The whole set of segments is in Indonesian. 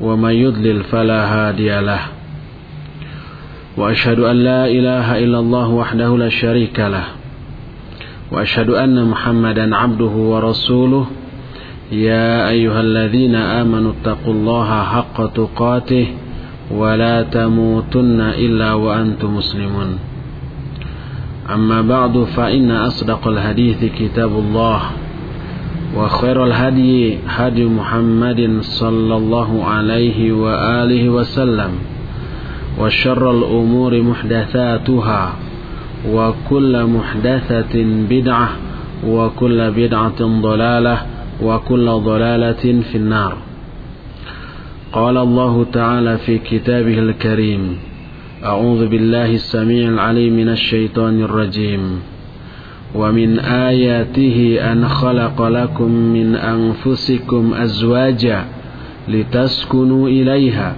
ومن يضلل فلا هادي له. وأشهد أن لا إله إلا الله وحده لا شريك له. وأشهد أن محمدا عبده ورسوله. يا أيها الذين آمنوا اتقوا الله حق تقاته ولا تموتن إلا وأنتم مسلمون. أما بعد فإن أصدق الحديث كتاب الله. وخير الهدي هدي محمد صلى الله عليه وآله وسلم وشر الأمور محدثاتها وكل محدثة بدعة وكل بدعة ضلالة وكل ضلالة في النار. قال الله تعالى في كتابه الكريم أعوذ بالله السميع العليم من الشيطان الرجيم. ومن آياته أن خلق لكم من أنفسكم أزواجا لتسكنوا إليها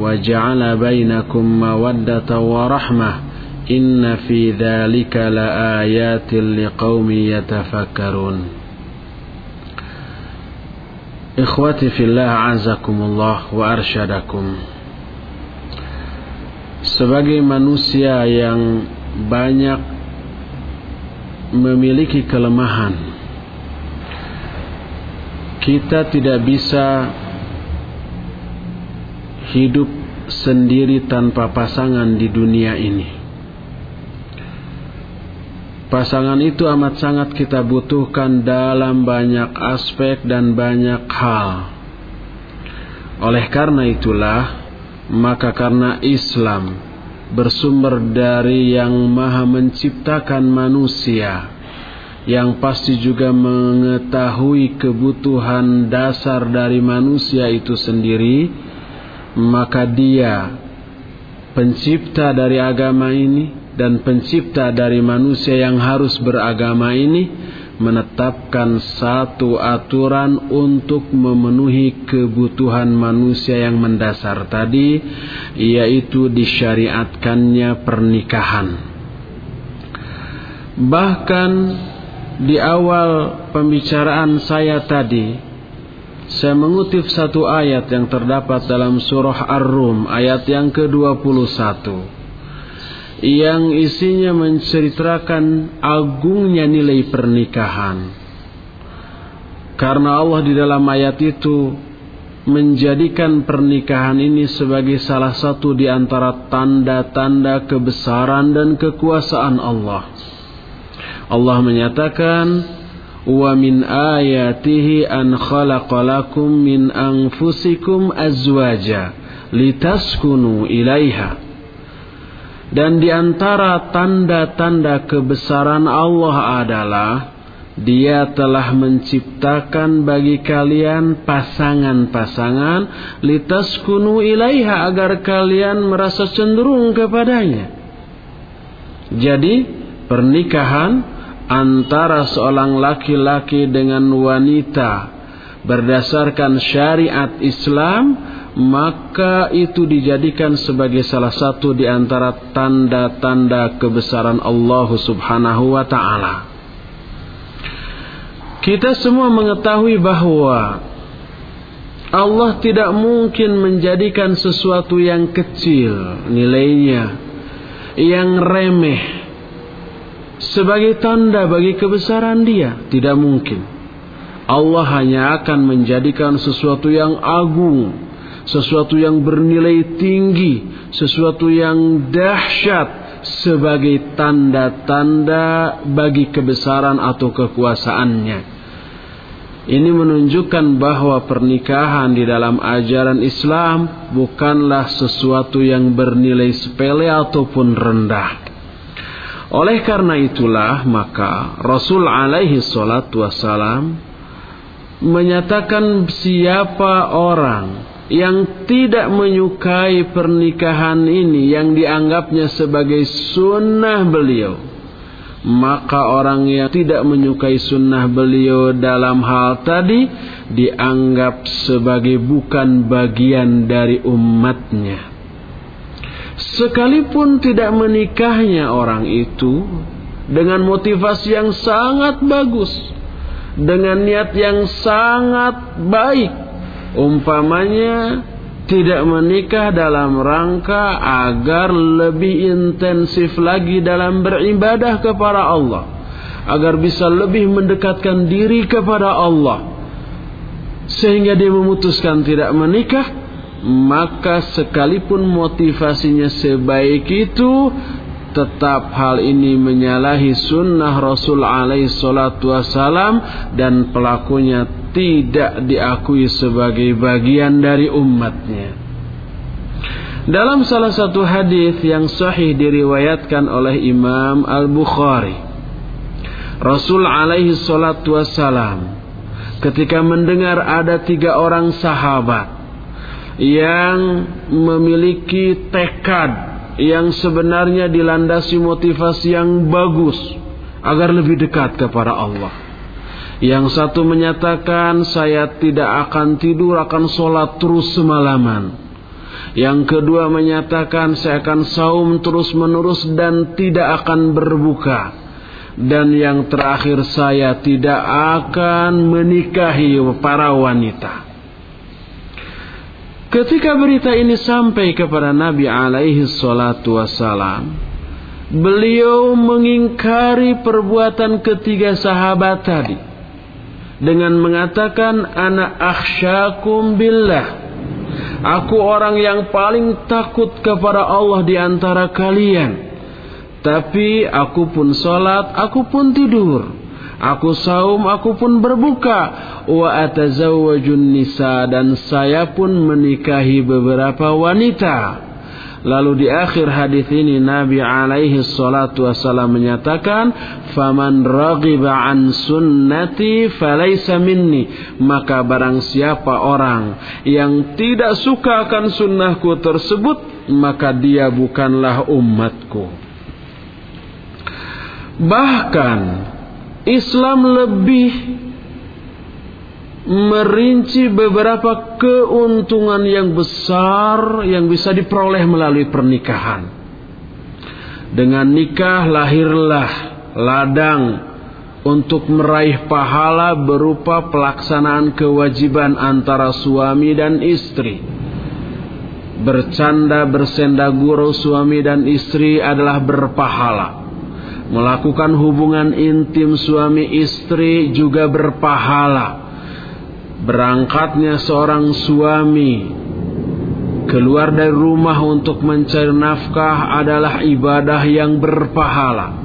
وجعل بينكم مودة ورحمة إن في ذلك لآيات لقوم يتفكرون Ikhwati fillah azakumullah wa arsyadakum Sebagai manusia yang banyak memiliki kelemahan Kita tidak bisa hidup sendiri tanpa pasangan di dunia ini Pasangan itu amat sangat kita butuhkan dalam banyak aspek dan banyak hal. Oleh karena itulah, maka karena Islam bersumber dari yang maha menciptakan manusia, yang pasti juga mengetahui kebutuhan dasar dari manusia itu sendiri, maka dia pencipta dari agama ini dan pencipta dari manusia yang harus beragama ini menetapkan satu aturan untuk memenuhi kebutuhan manusia yang mendasar tadi yaitu disyariatkannya pernikahan. Bahkan di awal pembicaraan saya tadi saya mengutip satu ayat yang terdapat dalam surah Ar-Rum ayat yang ke-21 yang isinya menceritakan agungnya nilai pernikahan. Karena Allah di dalam ayat itu menjadikan pernikahan ini sebagai salah satu di antara tanda-tanda kebesaran dan kekuasaan Allah. Allah menyatakan, "Wa min ayatihi an khalaqalakum min anfusikum azwaja litaskunu ilaiha." Dan di antara tanda-tanda kebesaran Allah adalah Dia telah menciptakan bagi kalian pasangan-pasangan litaskunu ilaiha agar kalian merasa cenderung kepadanya. Jadi pernikahan antara seorang laki-laki dengan wanita berdasarkan syariat Islam maka itu dijadikan sebagai salah satu di antara tanda-tanda kebesaran Allah Subhanahu wa taala. Kita semua mengetahui bahwa Allah tidak mungkin menjadikan sesuatu yang kecil nilainya, yang remeh sebagai tanda bagi kebesaran Dia, tidak mungkin. Allah hanya akan menjadikan sesuatu yang agung, sesuatu yang bernilai tinggi, sesuatu yang dahsyat sebagai tanda-tanda bagi kebesaran atau kekuasaannya. Ini menunjukkan bahwa pernikahan di dalam ajaran Islam bukanlah sesuatu yang bernilai sepele ataupun rendah. Oleh karena itulah maka Rasul alaihi salatu wassalam menyatakan siapa orang yang tidak menyukai pernikahan ini yang dianggapnya sebagai sunnah beliau maka orang yang tidak menyukai sunnah beliau dalam hal tadi dianggap sebagai bukan bagian dari umatnya. Sekalipun tidak menikahnya orang itu dengan motivasi yang sangat bagus dengan niat yang sangat baik umpamanya tidak menikah dalam rangka agar lebih intensif lagi dalam beribadah kepada Allah. Agar bisa lebih mendekatkan diri kepada Allah. Sehingga dia memutuskan tidak menikah maka sekalipun motivasinya sebaik itu tetap hal ini menyalahi sunnah Rasul alaihi salatu wassalam dan pelakunya tidak diakui sebagai bagian dari umatnya. Dalam salah satu hadis yang sahih diriwayatkan oleh Imam Al-Bukhari, Rasul alaihi salatu wassalam ketika mendengar ada tiga orang sahabat yang memiliki tekad yang sebenarnya dilandasi motivasi yang bagus agar lebih dekat kepada Allah. Yang satu menyatakan saya tidak akan tidur akan sholat terus semalaman. Yang kedua menyatakan saya akan saum terus menerus dan tidak akan berbuka. Dan yang terakhir saya tidak akan menikahi para wanita. Ketika berita ini sampai kepada Nabi alaihi salatu wassalam, beliau mengingkari perbuatan ketiga sahabat tadi dengan mengatakan anak akhsyakum billah. Aku orang yang paling takut kepada Allah di antara kalian. Tapi aku pun salat, aku pun tidur. Aku saum, aku pun berbuka. Wa atazawwajun nisa dan saya pun menikahi beberapa wanita. Lalu di akhir hadis ini Nabi alaihi salatu wasallam menyatakan, "Faman raghiba an sunnati falaysa minni." Maka barang siapa orang yang tidak suka akan sunnahku tersebut, maka dia bukanlah umatku. Bahkan Islam lebih merinci beberapa keuntungan yang besar yang bisa diperoleh melalui pernikahan. Dengan nikah lahirlah ladang untuk meraih pahala berupa pelaksanaan kewajiban antara suami dan istri. Bercanda bersenda gurau suami dan istri adalah berpahala Melakukan hubungan intim suami istri juga berpahala. Berangkatnya seorang suami keluar dari rumah untuk mencari nafkah adalah ibadah yang berpahala.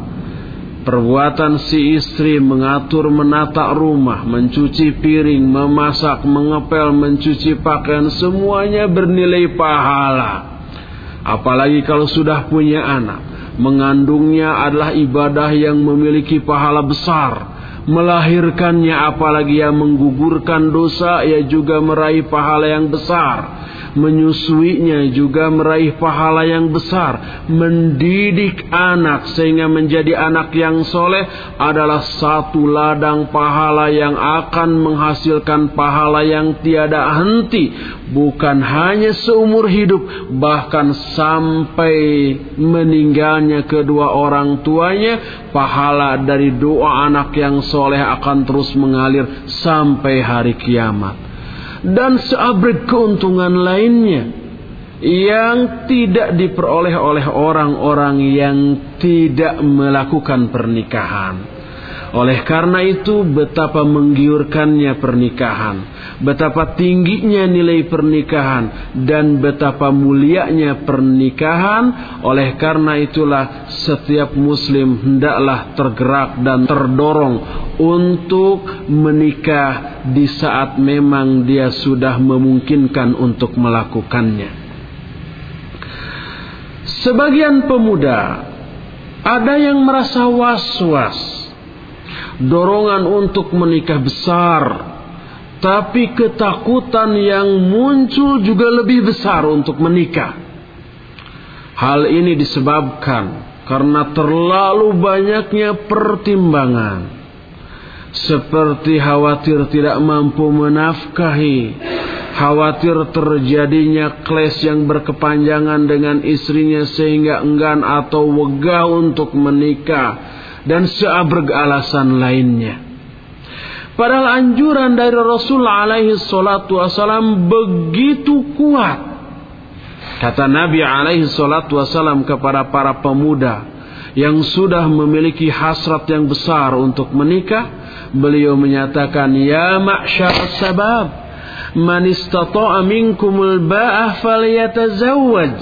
Perbuatan si istri mengatur menata rumah, mencuci piring, memasak, mengepel, mencuci pakaian semuanya bernilai pahala. Apalagi kalau sudah punya anak Mengandungnya adalah ibadah yang memiliki pahala besar. Melahirkannya apalagi yang menggugurkan dosa, ia juga meraih pahala yang besar menyusuinya juga meraih pahala yang besar. Mendidik anak sehingga menjadi anak yang soleh adalah satu ladang pahala yang akan menghasilkan pahala yang tiada henti. Bukan hanya seumur hidup, bahkan sampai meninggalnya kedua orang tuanya, pahala dari doa anak yang soleh akan terus mengalir sampai hari kiamat dan seabrek keuntungan lainnya yang tidak diperoleh oleh orang-orang yang tidak melakukan pernikahan. Oleh karena itu betapa menggiurkannya pernikahan, betapa tingginya nilai pernikahan dan betapa mulianya pernikahan. Oleh karena itulah setiap muslim hendaklah tergerak dan terdorong untuk menikah di saat memang dia sudah memungkinkan untuk melakukannya. Sebagian pemuda ada yang merasa was-was dorongan untuk menikah besar, tapi ketakutan yang muncul juga lebih besar untuk menikah. Hal ini disebabkan karena terlalu banyaknya pertimbangan. Seperti khawatir tidak mampu menafkahi, khawatir terjadinya kles yang berkepanjangan dengan istrinya sehingga enggan atau wegah untuk menikah dan seabrek alasan lainnya. Padahal anjuran dari Rasul alaihi salatu wasalam begitu kuat. Kata Nabi alaihi salatu wasalam kepada para pemuda yang sudah memiliki hasrat yang besar untuk menikah, beliau menyatakan, "Ya ma'syar sabab, man istata'a minkumul ba'ah falyatazawwaj."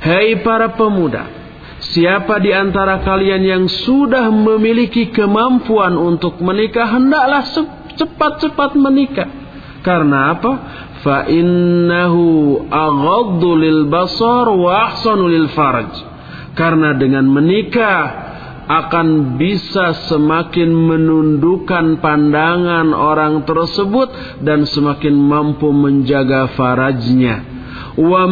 Hai para pemuda, Siapa di antara kalian yang sudah memiliki kemampuan untuk menikah hendaklah cepat-cepat menikah. Karena apa? Fa innahu aghaddu lil basar wa ahsanu lil farj. Karena dengan menikah akan bisa semakin menundukkan pandangan orang tersebut dan semakin mampu menjaga farajnya. Wa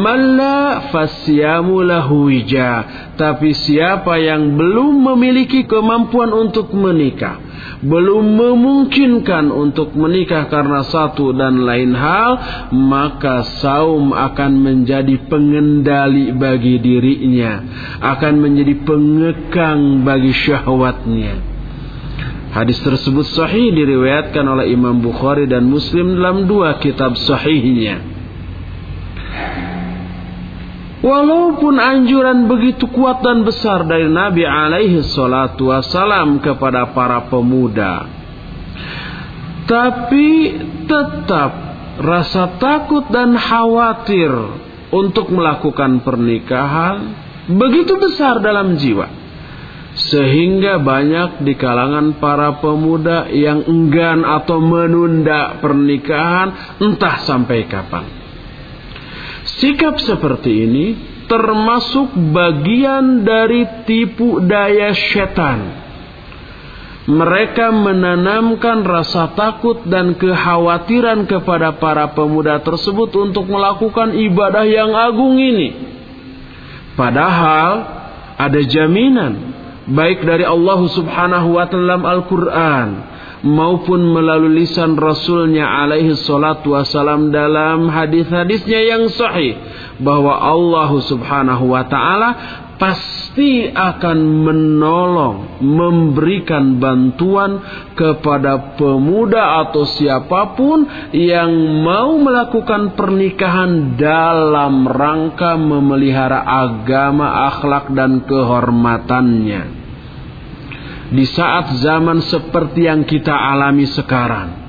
fasyamu lahu wija. Tapi siapa yang belum memiliki kemampuan untuk menikah, belum memungkinkan untuk menikah karena satu dan lain hal, maka saum akan menjadi pengendali bagi dirinya, akan menjadi pengekang bagi syahwatnya. Hadis tersebut sahih diriwayatkan oleh Imam Bukhari dan Muslim dalam dua kitab sahihnya. Walaupun anjuran begitu kuat dan besar dari Nabi alaihi salatu wasalam kepada para pemuda. Tapi tetap rasa takut dan khawatir untuk melakukan pernikahan begitu besar dalam jiwa. Sehingga banyak di kalangan para pemuda yang enggan atau menunda pernikahan entah sampai kapan. Sikap seperti ini termasuk bagian dari tipu daya setan. Mereka menanamkan rasa takut dan kekhawatiran kepada para pemuda tersebut untuk melakukan ibadah yang agung ini. Padahal ada jaminan baik dari Allah Subhanahu wa taala Al-Qur'an maupun melalui lisan Rasulnya alaihi salatu wasalam dalam hadis-hadisnya yang sahih bahwa Allah subhanahu wa ta'ala pasti akan menolong, memberikan bantuan kepada pemuda atau siapa pun yang mau melakukan pernikahan dalam rangka memelihara agama, akhlak dan kehormatannya di saat zaman seperti yang kita alami sekarang.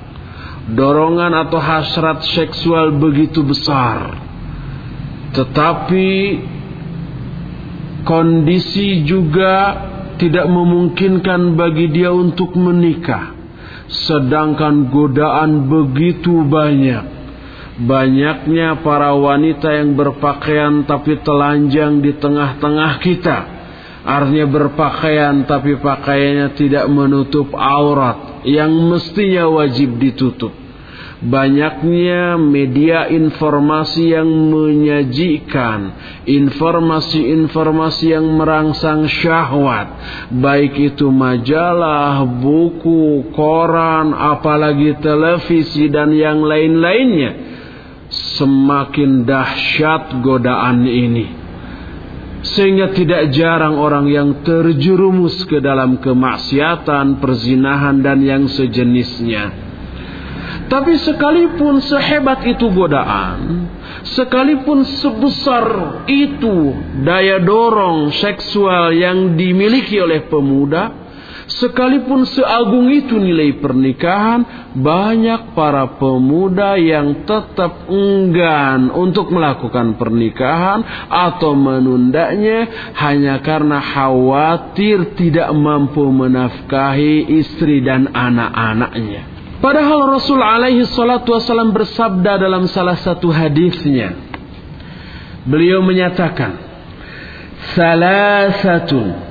Dorongan atau hasrat seksual begitu besar. Tetapi kondisi juga tidak memungkinkan bagi dia untuk menikah. Sedangkan godaan begitu banyak. Banyaknya para wanita yang berpakaian tapi telanjang di tengah-tengah kita Artinya berpakaian tapi pakaiannya tidak menutup aurat yang mestinya wajib ditutup. Banyaknya media informasi yang menyajikan informasi-informasi yang merangsang syahwat, baik itu majalah, buku, koran, apalagi televisi dan yang lain-lainnya. Semakin dahsyat godaan ini sehingga tidak jarang orang yang terjerumus ke dalam kemaksiatan, perzinahan dan yang sejenisnya. Tapi sekalipun sehebat itu godaan, sekalipun sebesar itu daya dorong seksual yang dimiliki oleh pemuda, Sekalipun seagung itu nilai pernikahan, banyak para pemuda yang tetap enggan untuk melakukan pernikahan atau menundanya hanya karena khawatir tidak mampu menafkahi istri dan anak-anaknya. Padahal Rasul alaihi salatu wasallam bersabda dalam salah satu hadisnya. Beliau menyatakan, "Salasatun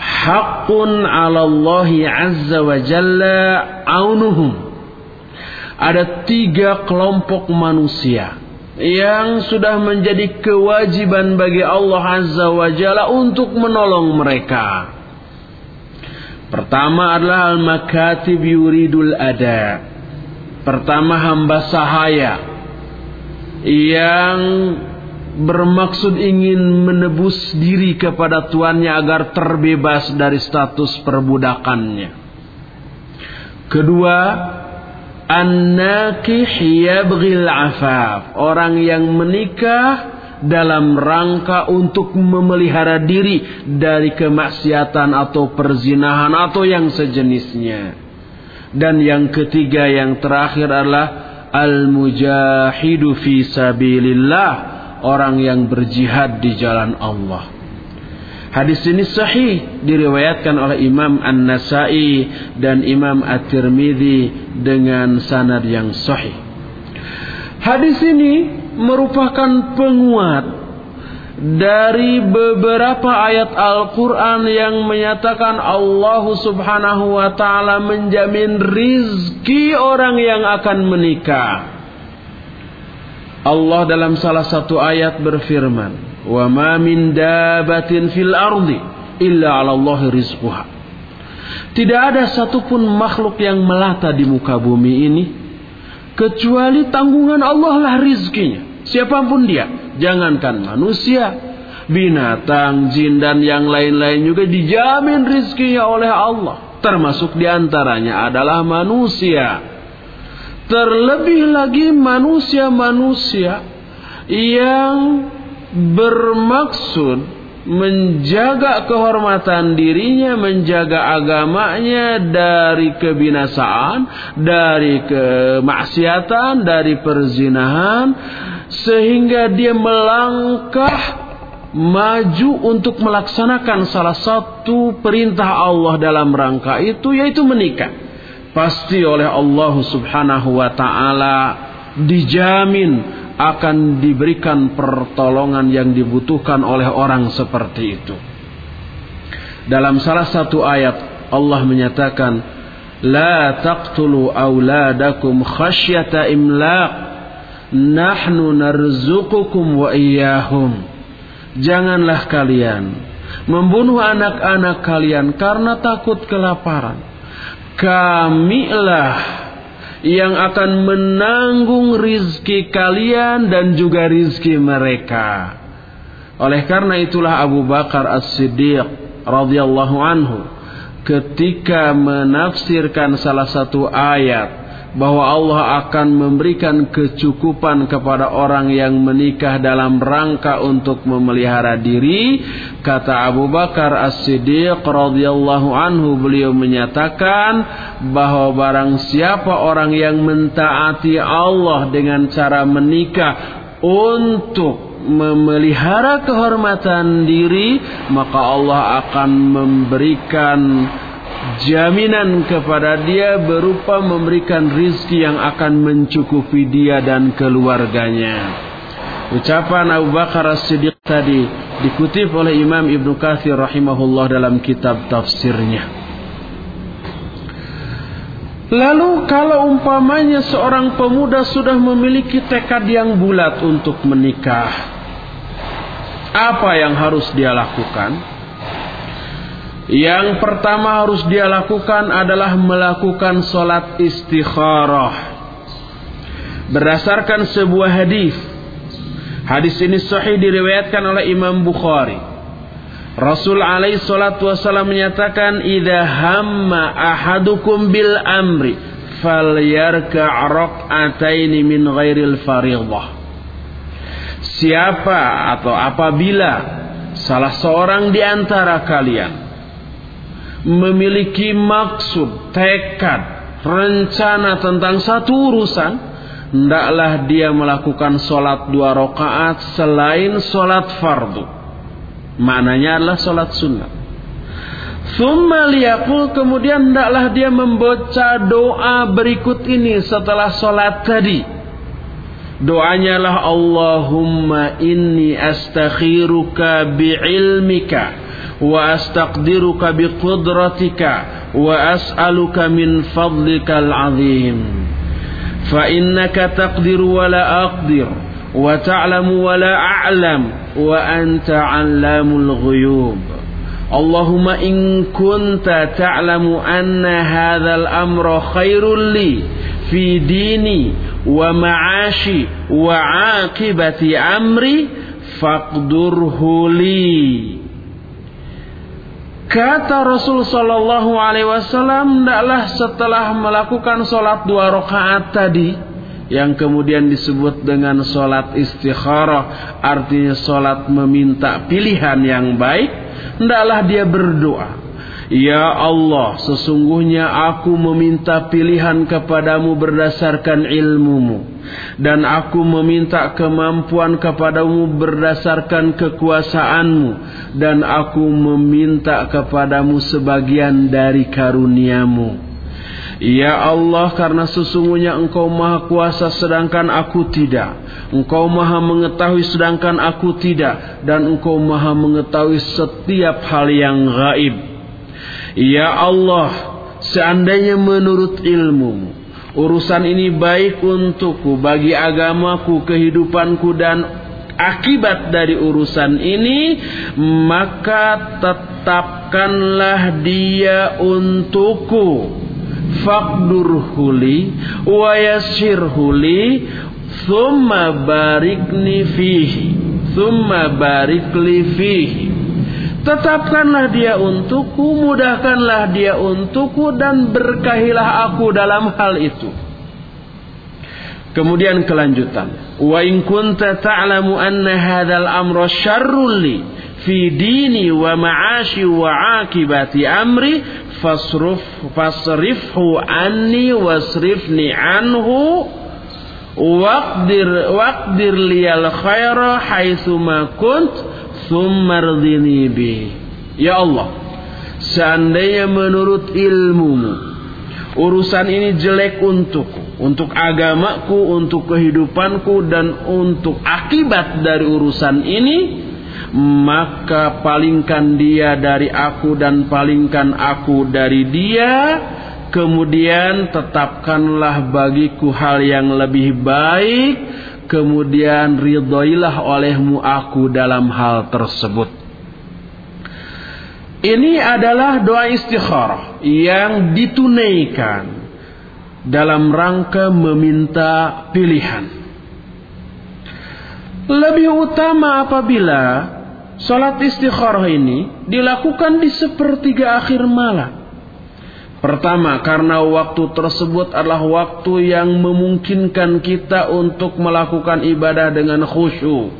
haqqun 'ala 'azza wa jalla aunuhum. Ada tiga kelompok manusia yang sudah menjadi kewajiban bagi Allah Azza wa Jalla untuk menolong mereka. Pertama adalah al-makatib yuridul ada. Pertama hamba sahaya yang bermaksud ingin menebus diri kepada tuannya agar terbebas dari status perbudakannya. Kedua, an-nakih yabghil afaf, orang yang menikah dalam rangka untuk memelihara diri dari kemaksiatan atau perzinahan atau yang sejenisnya. Dan yang ketiga yang terakhir adalah al-mujahidu fi sabilillah orang yang berjihad di jalan Allah. Hadis ini sahih diriwayatkan oleh Imam An-Nasai dan Imam At-Tirmidzi dengan sanad yang sahih. Hadis ini merupakan penguat dari beberapa ayat Al-Quran yang menyatakan Allah subhanahu wa ta'ala menjamin rizki orang yang akan menikah. Allah dalam salah satu ayat berfirman, "Wa ma min dabatin fil ardi illa 'ala Allah rizquha." Tidak ada satupun makhluk yang melata di muka bumi ini kecuali tanggungan Allah lah rizkinya. Siapa pun dia, jangankan manusia, binatang, jin dan yang lain-lain juga dijamin rizkinya oleh Allah. Termasuk di antaranya adalah manusia. Terlebih lagi manusia-manusia yang bermaksud menjaga kehormatan dirinya, menjaga agamanya dari kebinasaan, dari kemaksiatan, dari perzinahan, sehingga dia melangkah maju untuk melaksanakan salah satu perintah Allah dalam rangka itu, yaitu menikah pasti oleh Allah Subhanahu wa taala dijamin akan diberikan pertolongan yang dibutuhkan oleh orang seperti itu. Dalam salah satu ayat Allah menyatakan la taqtulu auladakum khasyata imlaq nahnu narzuqukum wa iyyahum janganlah kalian membunuh anak-anak kalian karena takut kelaparan kamilah yang akan menanggung rizki kalian dan juga rizki mereka. Oleh karena itulah Abu Bakar As-Siddiq radhiyallahu anhu ketika menafsirkan salah satu ayat bahwa Allah akan memberikan kecukupan kepada orang yang menikah dalam rangka untuk memelihara diri. Kata Abu Bakar As-Siddiq radhiyallahu anhu beliau menyatakan bahwa barang siapa orang yang mentaati Allah dengan cara menikah untuk memelihara kehormatan diri maka Allah akan memberikan jaminan kepada dia berupa memberikan rizki yang akan mencukupi dia dan keluarganya. Ucapan Abu Bakar As-Siddiq tadi dikutip oleh Imam Ibnu Katsir rahimahullah dalam kitab tafsirnya. Lalu kalau umpamanya seorang pemuda sudah memiliki tekad yang bulat untuk menikah, apa yang harus dia lakukan? Yang pertama harus dia lakukan adalah melakukan solat istikharah. Berdasarkan sebuah hadis. Hadis ini sahih diriwayatkan oleh Imam Bukhari. Rasul alaihi salatu menyatakan idza hamma ahadukum bil amri falyarka rak'ataini min ghairil fariḍah. Siapa atau apabila salah seorang di antara kalian memiliki maksud, tekad, rencana tentang satu urusan, hendaklah dia melakukan sholat dua rakaat selain sholat fardu. Maknanya adalah sholat sunnah. Thumma liyaqul kemudian hendaklah dia membaca doa berikut ini setelah sholat tadi. Doanya lah Allahumma inni astakhiruka bi'ilmika wa astaqdiruka biqudratika wa as'aluka min fadlikal azim. Fa innaka taqdiru wa la aqdir wa ta'lamu wa la a'lam wa anta 'allamul ghuyub. اللهم إن كنت تعلم أن هذا الأمر خير لي wa ma'ashi wa 'aqibati amri faqdurhu li Kata Rasul Shallallahu Alaihi Wasallam, "Ndaklah setelah melakukan sholat dua rakaat tadi, yang kemudian disebut dengan sholat istikharah, artinya sholat meminta pilihan yang baik, ndaklah dia berdoa. Ya Allah, sesungguhnya aku meminta pilihan kepadamu berdasarkan ilmumu. Dan aku meminta kemampuan kepadamu berdasarkan kekuasaanmu. Dan aku meminta kepadamu sebagian dari karuniamu. Ya Allah karena sesungguhnya engkau maha kuasa sedangkan aku tidak. Engkau maha mengetahui sedangkan aku tidak. Dan engkau maha mengetahui setiap hal yang gaib. Ya Allah seandainya menurut ilmu urusan ini baik untukku bagi agamaku kehidupanku dan akibat dari urusan ini maka tetapkanlah dia untukku. Faqdurhu li wa yassirhu li thumma barikni fihi thumma barikli fihi Tetapkanlah dia untukku, mudahkanlah dia untukku dan berkahilah aku dalam hal itu. Kemudian kelanjutan. Wa in kunta ta'lamu anna hadzal amra syarrul li fi dini wa ma'ashi wa akibati amri fasruf fasrifhu anni wasrifni anhu waqdir waqdir liyal khaira haitsu ma kunt thumma rdini bi. Ya Allah seandainya menurut ilmumu urusan ini jelek untukku untuk agamaku untuk kehidupanku dan untuk akibat dari urusan ini maka palingkan dia dari aku dan palingkan aku dari dia. Kemudian tetapkanlah bagiku hal yang lebih baik kemudian ridhoilah olehmu aku dalam hal tersebut ini adalah doa istikharah yang ditunaikan dalam rangka meminta pilihan lebih utama apabila Salat istikharah ini dilakukan di sepertiga akhir malam. Pertama, karena waktu tersebut adalah waktu yang memungkinkan kita untuk melakukan ibadah dengan khusyuk.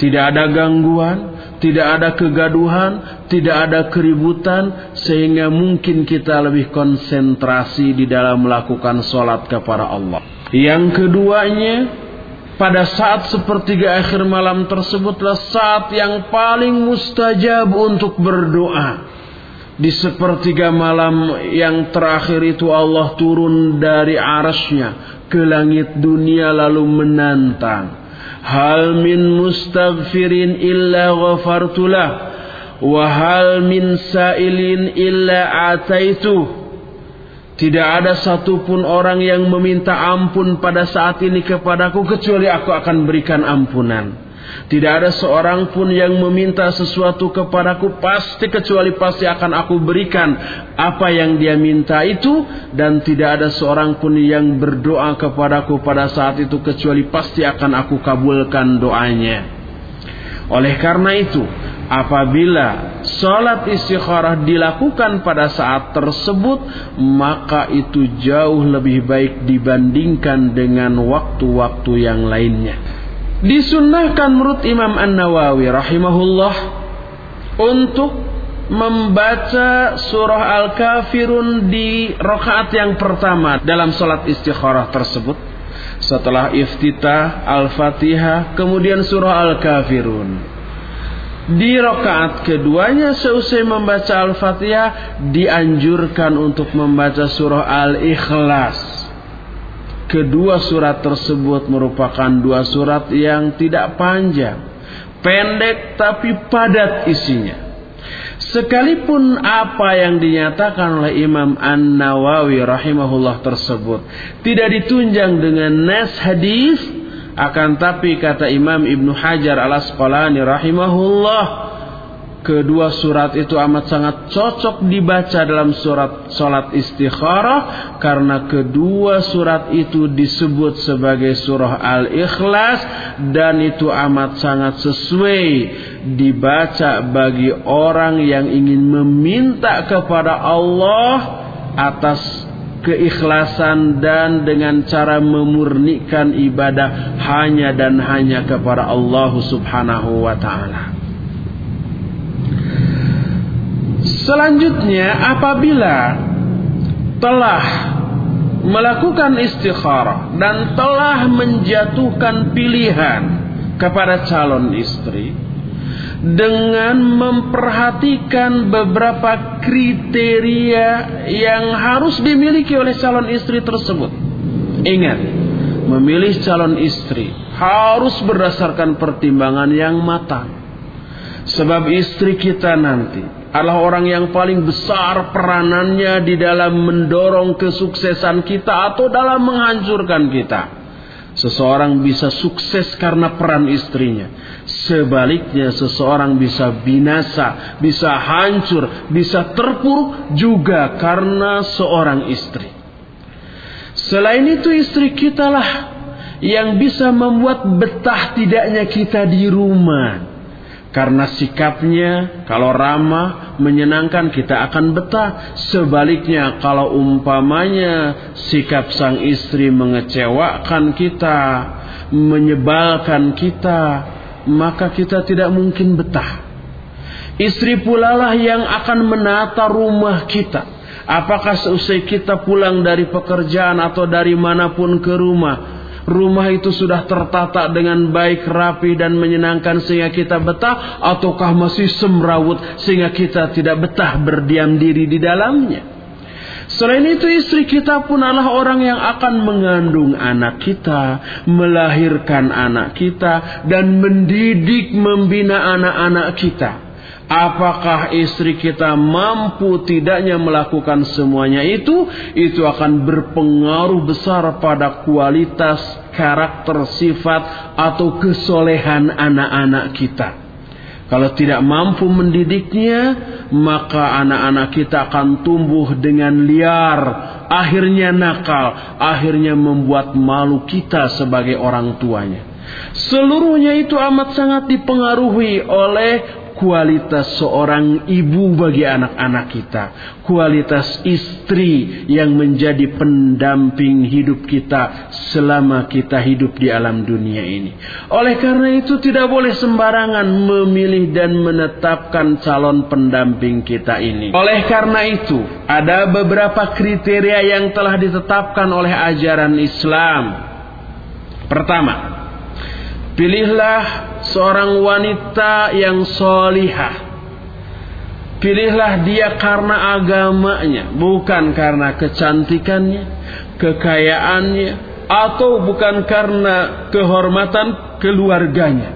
Tidak ada gangguan, tidak ada kegaduhan, tidak ada keributan, sehingga mungkin kita lebih konsentrasi di dalam melakukan sholat kepada Allah. Yang keduanya, pada saat sepertiga akhir malam tersebutlah saat yang paling mustajab untuk berdoa. Di sepertiga malam yang terakhir itu Allah turun dari arasnya ke langit dunia lalu menantang. Hal min mustaghfirin illa ghafartulah. Wa hal min sailin illa ataituh. Tidak ada satupun orang yang meminta ampun pada saat ini kepadaku kecuali aku akan berikan ampunan. Tidak ada seorang pun yang meminta sesuatu kepadaku pasti kecuali pasti akan aku berikan apa yang dia minta itu dan tidak ada seorang pun yang berdoa kepadaku pada saat itu kecuali pasti akan aku kabulkan doanya. Oleh karena itu, apabila sholat istikharah dilakukan pada saat tersebut maka itu jauh lebih baik dibandingkan dengan waktu-waktu yang lainnya disunnahkan menurut Imam An-Nawawi rahimahullah untuk membaca surah Al-Kafirun di rokaat yang pertama dalam sholat istikharah tersebut. Setelah iftitah, Al-Fatihah, kemudian surah Al-Kafirun. Di rokaat keduanya seusai membaca Al-Fatihah dianjurkan untuk membaca surah Al-Ikhlas. Kedua surat tersebut merupakan dua surat yang tidak panjang, pendek tapi padat isinya. Sekalipun apa yang dinyatakan oleh Imam An-Nawawi rahimahullah tersebut tidak ditunjang dengan nas hadis, akan tapi kata Imam Ibnu Hajar Al-Asqalani rahimahullah Kedua surat itu amat sangat cocok dibaca dalam surat salat istikharah karena kedua surat itu disebut sebagai surah Al-Ikhlas dan itu amat sangat sesuai dibaca bagi orang yang ingin meminta kepada Allah atas keikhlasan dan dengan cara memurnikan ibadah hanya dan hanya kepada Allah Subhanahu wa taala. Selanjutnya apabila telah melakukan istikharah dan telah menjatuhkan pilihan kepada calon istri dengan memperhatikan beberapa kriteria yang harus dimiliki oleh calon istri tersebut. Ingat, memilih calon istri harus berdasarkan pertimbangan yang matang. Sebab istri kita nanti adalah orang yang paling besar peranannya di dalam mendorong kesuksesan kita atau dalam menghancurkan kita. Seseorang bisa sukses karena peran istrinya. Sebaliknya seseorang bisa binasa, bisa hancur, bisa terpuruk juga karena seorang istri. Selain itu istri kita lah yang bisa membuat betah tidaknya kita di rumah. Karena sikapnya kalau ramah, menyenangkan kita akan betah. Sebaliknya kalau umpamanya sikap sang istri mengecewakan kita, menyebalkan kita, maka kita tidak mungkin betah. Istri pula lah yang akan menata rumah kita. Apakah seusai kita pulang dari pekerjaan atau dari mana pun ke rumah, rumah itu sudah tertata dengan baik, rapi dan menyenangkan sehingga kita betah ataukah masih semrawut sehingga kita tidak betah berdiam diri di dalamnya? Selain itu istri kita pun adalah orang yang akan mengandung anak kita, melahirkan anak kita, dan mendidik membina anak-anak kita. Apakah istri kita mampu tidaknya melakukan semuanya itu? Itu akan berpengaruh besar pada kualitas, karakter, sifat, atau kesolehan anak-anak kita. Kalau tidak mampu mendidiknya, maka anak-anak kita akan tumbuh dengan liar, akhirnya nakal, akhirnya membuat malu kita sebagai orang tuanya. Seluruhnya itu amat sangat dipengaruhi oleh kualitas seorang ibu bagi anak-anak kita, kualitas istri yang menjadi pendamping hidup kita selama kita hidup di alam dunia ini. Oleh karena itu tidak boleh sembarangan memilih dan menetapkan calon pendamping kita ini. Oleh karena itu, ada beberapa kriteria yang telah ditetapkan oleh ajaran Islam. Pertama, Pilihlah seorang wanita yang solihah. Pilihlah dia karena agamanya, bukan karena kecantikannya, kekayaannya, atau bukan karena kehormatan keluarganya.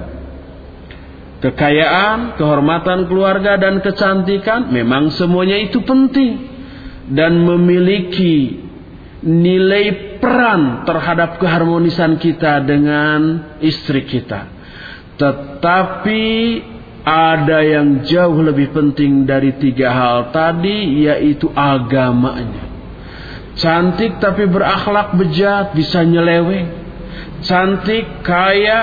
Kekayaan, kehormatan keluarga, dan kecantikan memang semuanya itu penting dan memiliki nilai peran terhadap keharmonisan kita dengan istri kita. Tetapi ada yang jauh lebih penting dari tiga hal tadi yaitu agamanya. Cantik tapi berakhlak bejat bisa nyeleweng. Cantik, kaya,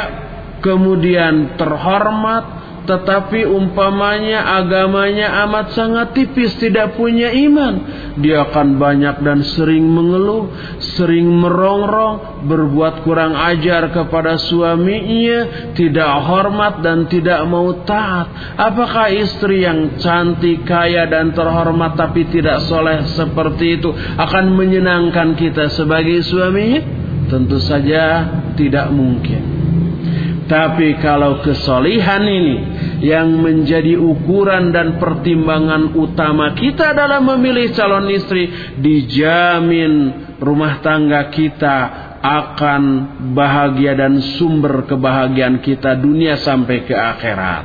kemudian terhormat, tetapi umpamanya agamanya amat sangat tipis tidak punya iman. Dia akan banyak dan sering mengeluh sering merongrong berbuat kurang ajar kepada suaminya tidak hormat dan tidak mau taat. Apakah istri yang cantik kaya dan terhormat tapi tidak soleh seperti itu akan menyenangkan kita sebagai suaminya tentu saja tidak mungkin. Tapi kalau kesolihan ini yang menjadi ukuran dan pertimbangan utama kita dalam memilih calon istri, dijamin rumah tangga kita akan bahagia dan sumber kebahagiaan kita dunia sampai ke akhirat.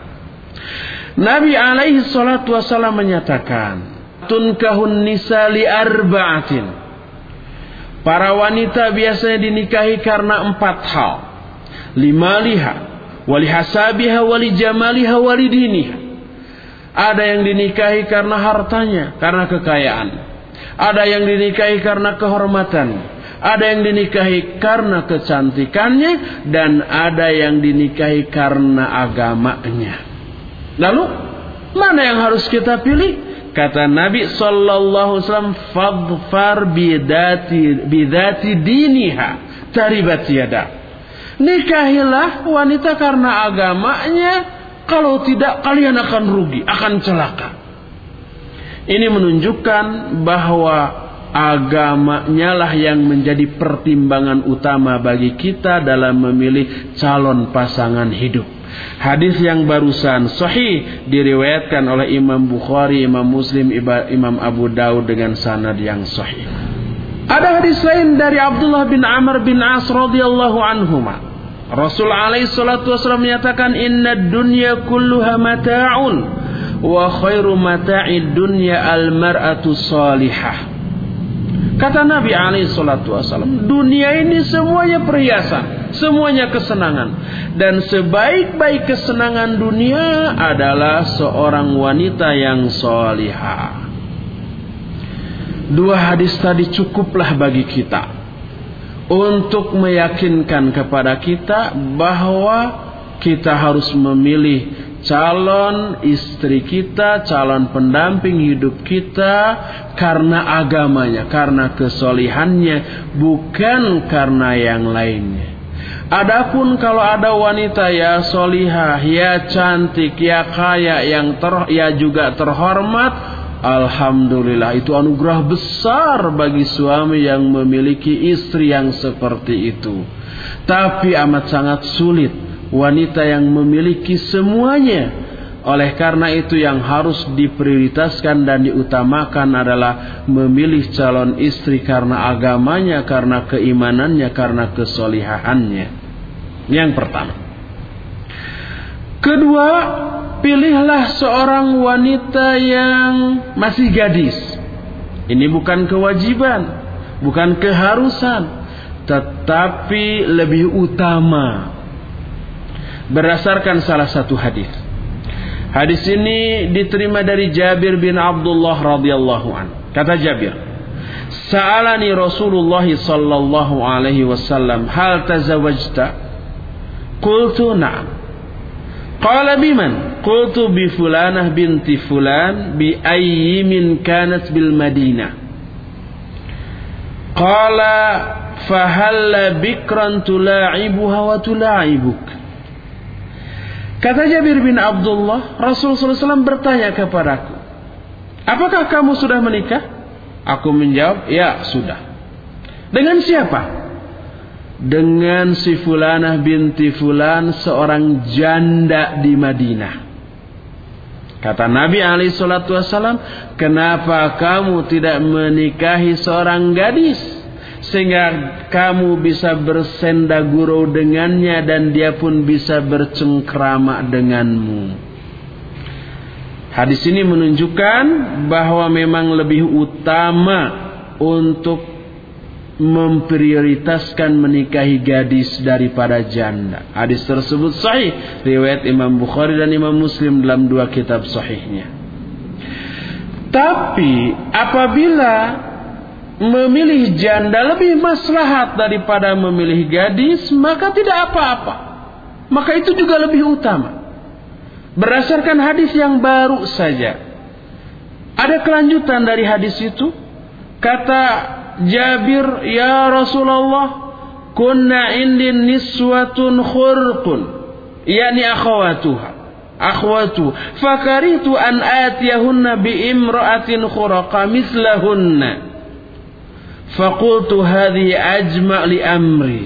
Nabi alaihi salatu wasallam menyatakan, "Tunkahun nisa li arba'atin." Para wanita biasanya dinikahi karena empat hal limaliha walihasabiha walijamaliha walidiniha. Ada yang dinikahi karena hartanya karena kekayaan. Ada yang dinikahi karena kehormatan. Ada yang dinikahi karena kecantikannya. Dan ada yang dinikahi karena agamanya. Lalu mana yang harus kita pilih? Kata Nabi sallallahu alaihi wasallam fadfar bidati bidati diniha. Taribat yadak Nikahilah wanita karena agamanya. Kalau tidak kalian akan rugi, akan celaka. Ini menunjukkan bahwa agamanya lah yang menjadi pertimbangan utama bagi kita dalam memilih calon pasangan hidup. Hadis yang barusan sahih diriwayatkan oleh Imam Bukhari, Imam Muslim, Imam Abu Daud dengan sanad yang sahih. Ada hadis lain dari Abdullah bin Amr bin As radhiyallahu anhuma. Rasul alaihi salatu wasallam menyatakan inna dunya kulluha mata'un wa khairu mata'id dunya al mar'atu salihah. Kata Nabi alaihi salatu wasallam, dunia ini semuanya perhiasan, semuanya kesenangan dan sebaik-baik kesenangan dunia adalah seorang wanita yang salihah. Dua hadis tadi cukuplah bagi kita untuk meyakinkan kepada kita bahwa kita harus memilih calon istri kita, calon pendamping hidup kita karena agamanya, karena kesolihannya, bukan karena yang lainnya. Adapun kalau ada wanita ya solihah, ya cantik, ya kaya, yang ter, ya juga terhormat, Alhamdulillah itu anugerah besar bagi suami yang memiliki istri yang seperti itu. Tapi amat sangat sulit wanita yang memiliki semuanya. Oleh karena itu yang harus diprioritaskan dan diutamakan adalah memilih calon istri karena agamanya, karena keimanannya, karena kesolihaannya. Yang pertama. Kedua, pilihlah seorang wanita yang masih gadis. Ini bukan kewajiban, bukan keharusan, tetapi lebih utama berdasarkan salah satu hadis. Hadis ini diterima dari Jabir bin Abdullah radhiyallahu an. Kata Jabir, "Sa'alani Rasulullah sallallahu alaihi wasallam, "Hal tazawwajta?" Qultu na'am. Qala biman? Qultu bi fulanah binti fulan bi ayyi min kanat bil Madinah. Qala fahalla bikran tula'ibuha wa tula'ibuk. Kata Jabir bin Abdullah, Rasulullah SAW bertanya kepadaku, Apakah kamu sudah menikah? Aku menjawab, ya sudah. Dengan siapa? Dengan si Fulanah binti Fulan seorang janda di Madinah. Kata Nabi Ali Shallallahu Wasallam, kenapa kamu tidak menikahi seorang gadis sehingga kamu bisa bersenda gurau dengannya dan dia pun bisa bercengkrama denganmu. Hadis ini menunjukkan bahwa memang lebih utama untuk memprioritaskan menikahi gadis daripada janda. Hadis tersebut sahih riwayat Imam Bukhari dan Imam Muslim dalam dua kitab sahihnya. Tapi apabila memilih janda lebih maslahat daripada memilih gadis, maka tidak apa-apa. Maka itu juga lebih utama. Berdasarkan hadis yang baru saja. Ada kelanjutan dari hadis itu. Kata Jabir, "Ya Rasulullah, kunna indin niswatun khurqun." Yani akhawatuha. Akhwatu. Fakaritu an atiyahunna bi imra'atin khuraqa mislahunna. Fakultu hadhi ajma' li amri.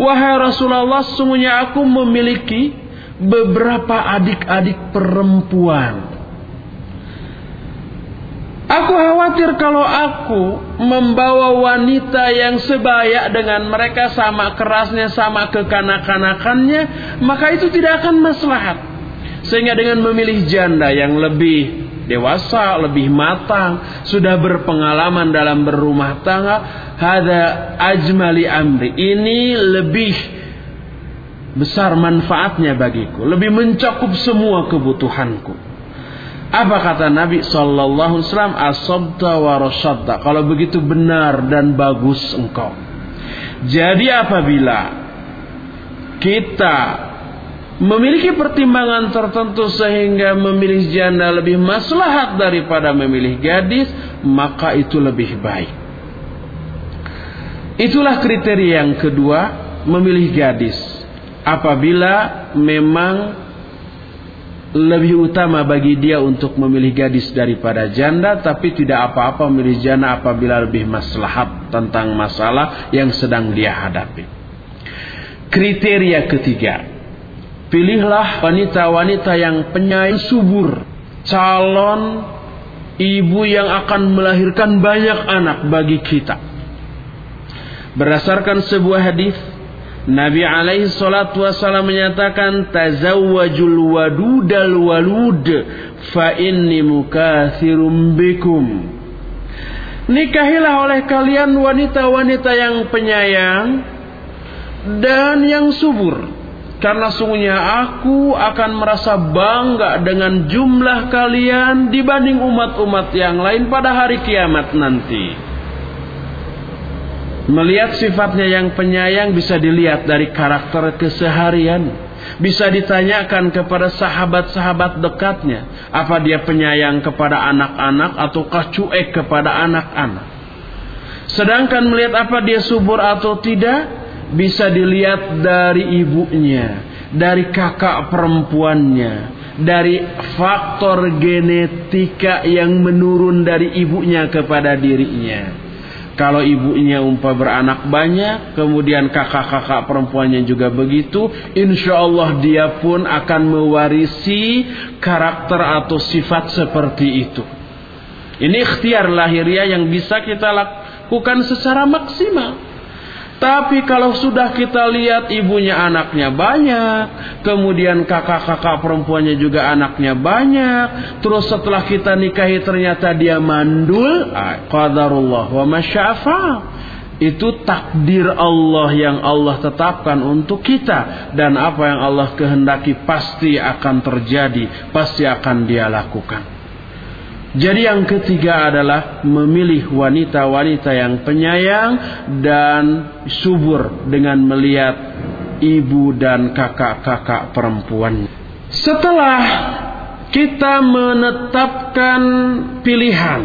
Wahai Rasulullah, sesungguhnya aku memiliki beberapa adik-adik perempuan. Aku khawatir kalau aku membawa wanita yang sebaya dengan mereka sama kerasnya, sama kekanak-kanakannya, maka itu tidak akan maslahat. Sehingga dengan memilih janda yang lebih dewasa, lebih matang, sudah berpengalaman dalam berumah tangga, hada ajmali amri. Ini lebih besar manfaatnya bagiku, lebih mencakup semua kebutuhanku. Apa kata Nabi sallallahu alaihi wasallam? Asabta. Kalau begitu benar dan bagus engkau. Jadi apabila kita memiliki pertimbangan tertentu sehingga memilih janda lebih maslahat daripada memilih gadis, maka itu lebih baik. Itulah kriteria yang kedua, memilih gadis. Apabila memang lebih utama bagi dia untuk memilih gadis daripada janda, tapi tidak apa-apa memilih janda apabila lebih maslahat tentang masalah yang sedang dia hadapi. Kriteria ketiga, Pilihlah wanita-wanita yang penyayang subur, calon ibu yang akan melahirkan banyak anak bagi kita. Berdasarkan sebuah hadis, Nabi alaihi salatu wasallam menyatakan tazawwajul wadudal walud fa inni mukathirum bikum. Nikahilah oleh kalian wanita-wanita yang penyayang dan yang subur karena sungguhnya aku akan merasa bangga dengan jumlah kalian dibanding umat-umat yang lain pada hari kiamat nanti. Melihat sifatnya yang penyayang bisa dilihat dari karakter keseharian. Bisa ditanyakan kepada sahabat-sahabat dekatnya. Apa dia penyayang kepada anak-anak ataukah cuek kepada anak-anak. Sedangkan melihat apa dia subur atau tidak bisa dilihat dari ibunya, dari kakak perempuannya, dari faktor genetika yang menurun dari ibunya kepada dirinya. Kalau ibunya umpah beranak banyak, kemudian kakak-kakak perempuannya juga begitu, insya Allah dia pun akan mewarisi karakter atau sifat seperti itu. Ini ikhtiar lahiriah yang bisa kita lakukan secara maksimal. Tapi kalau sudah kita lihat ibunya anaknya banyak, kemudian kakak-kakak perempuannya juga anaknya banyak, terus setelah kita nikahi ternyata dia mandul, ah, qadarullah wa masyafa. Itu takdir Allah yang Allah tetapkan untuk kita dan apa yang Allah kehendaki pasti akan terjadi, pasti akan dia lakukan. Jadi yang ketiga adalah memilih wanita-wanita yang penyayang dan subur dengan melihat ibu dan kakak-kakak perempuan. Setelah kita menetapkan pilihan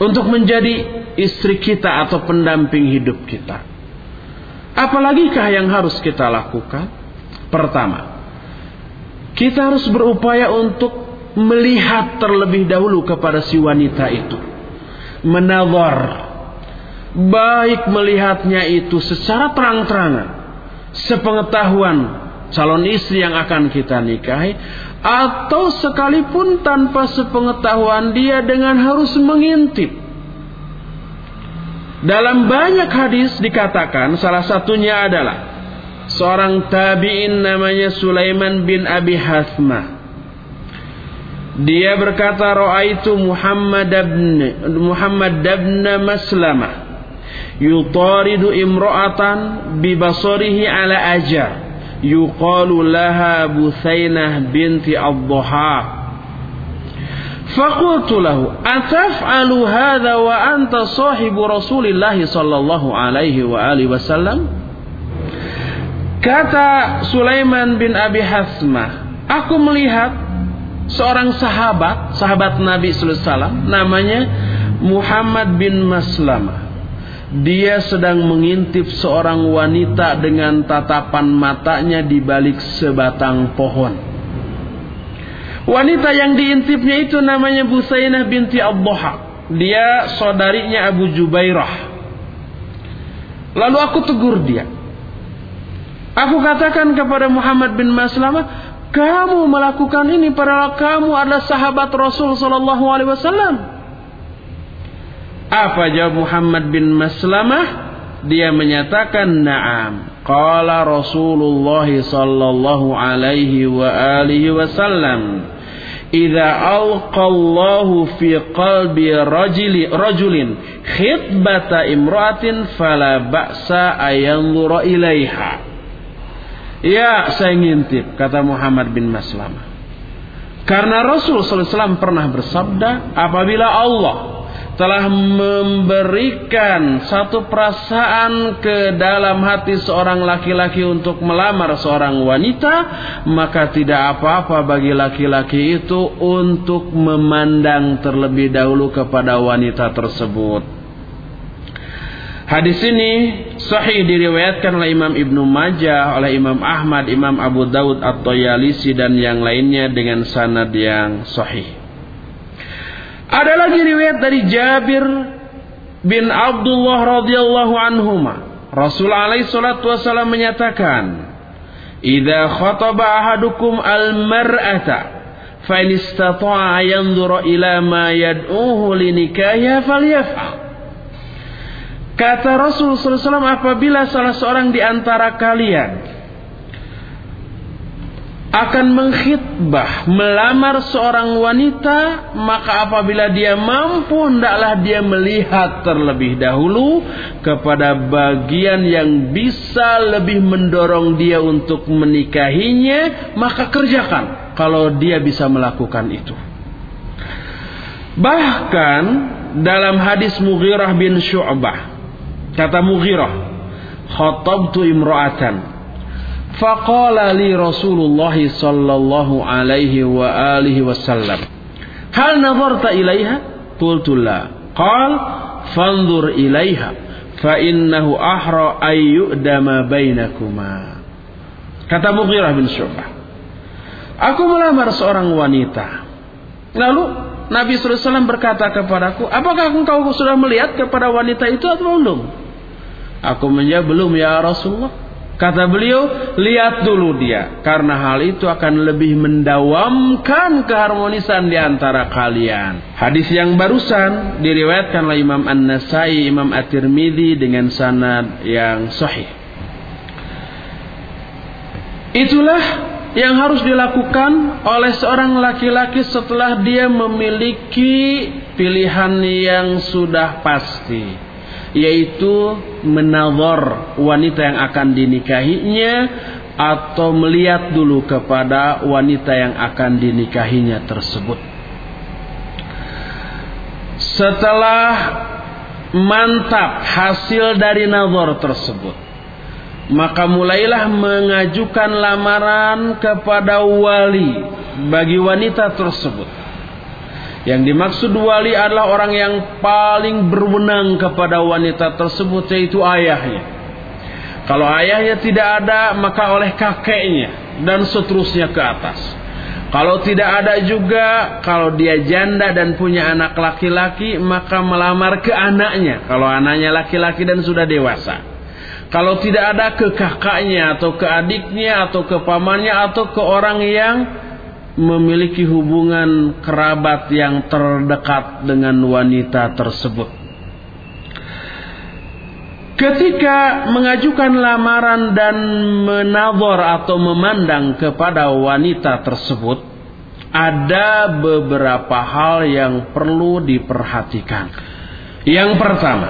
untuk menjadi istri kita atau pendamping hidup kita. Apalagikah yang harus kita lakukan? Pertama, kita harus berupaya untuk melihat terlebih dahulu kepada si wanita itu. Menawar. Baik melihatnya itu secara terang-terangan. Sepengetahuan calon istri yang akan kita nikahi. Atau sekalipun tanpa sepengetahuan dia dengan harus mengintip. Dalam banyak hadis dikatakan salah satunya adalah seorang tabi'in namanya Sulaiman bin Abi Hasmah dia berkata Ra'aitu Muhammad ibn Muhammad ibn Maslamah yutaridu imra'atan bi basarihi ala ajar yuqalu laha Buthainah binti Ad-Dhuha فقلت له أتفعل هذا وأنت صاحب رسول الله صلى الله عليه وآله وسلم Kata Sulaiman bin Abi Hasmah aku melihat seorang sahabat, sahabat Nabi wasallam namanya Muhammad bin Maslamah. Dia sedang mengintip seorang wanita dengan tatapan matanya di balik sebatang pohon. Wanita yang diintipnya itu namanya Busainah binti Abduha. Dia saudarinya Abu Jubairah. Lalu aku tegur dia. Aku katakan kepada Muhammad bin Maslamah, kamu melakukan ini padahal kamu adalah sahabat Rasul Sallallahu Alaihi Wasallam. Apa jawab Muhammad bin Maslamah? Dia menyatakan na'am. Qala Rasulullah sallallahu alaihi wa alihi wasallam. Idza alqallahu fi qalbi rajuli rajulin khitbata imra'atin fala ba'sa ayanzura ilaiha. Ya, saya ngintip kata Muhammad bin Maslamah. Karena Rasul wasallam pernah bersabda, apabila Allah telah memberikan satu perasaan ke dalam hati seorang laki-laki untuk melamar seorang wanita, maka tidak apa-apa bagi laki-laki itu untuk memandang terlebih dahulu kepada wanita tersebut. Hadis ini sahih diriwayatkan oleh Imam Ibnu Majah, oleh Imam Ahmad, Imam Abu Daud atau Yalisi dan yang lainnya dengan sanad yang sahih. Ada lagi riwayat dari Jabir bin Abdullah radhiyallahu anhuma. Rasul alaihi salatu wasallam menyatakan, "Idza khataba ahadukum al-mar'ata fa in istata'a yanzura ila ma yad'uhu li nikahya falyaf'al." Kata Rasul SAW apabila salah seorang di antara kalian akan mengkhitbah melamar seorang wanita maka apabila dia mampu hendaklah dia melihat terlebih dahulu kepada bagian yang bisa lebih mendorong dia untuk menikahinya maka kerjakan kalau dia bisa melakukan itu. Bahkan dalam hadis Mughirah bin Syu'bah kata Mughirah khatabtu imra'atan Faqala li Rasulullah sallallahu alaihi wa alihi wasallam. Hal nazarta ilaiha? Qultu la. Qal fanzur ilaiha fa innahu ahra ay yu'dama bainakuma. Kata Mughirah bin Syu'bah. Aku melamar seorang wanita. Lalu Nabi SAW berkata kepadaku, apakah engkau sudah melihat kepada wanita itu atau belum? Aku menjawab, belum ya Rasulullah. Kata beliau, lihat dulu dia. Karena hal itu akan lebih mendawamkan keharmonisan di antara kalian. Hadis yang barusan diriwayatkan oleh Imam An-Nasai, Imam At-Tirmidzi dengan sanad yang sahih. Itulah yang harus dilakukan oleh seorang laki-laki setelah dia memiliki pilihan yang sudah pasti yaitu menawar wanita yang akan dinikahinya atau melihat dulu kepada wanita yang akan dinikahinya tersebut. Setelah mantap hasil dari nazar tersebut, maka mulailah mengajukan lamaran kepada wali bagi wanita tersebut. Yang dimaksud wali adalah orang yang paling berwenang kepada wanita tersebut yaitu ayahnya. Kalau ayahnya tidak ada maka oleh kakeknya dan seterusnya ke atas. Kalau tidak ada juga, kalau dia janda dan punya anak laki-laki, maka melamar ke anaknya. Kalau anaknya laki-laki dan sudah dewasa. Kalau tidak ada ke kakaknya atau ke adiknya atau ke pamannya atau ke orang yang memiliki hubungan kerabat yang terdekat dengan wanita tersebut. Ketika mengajukan lamaran dan menador atau memandang kepada wanita tersebut, ada beberapa hal yang perlu diperhatikan. Yang pertama,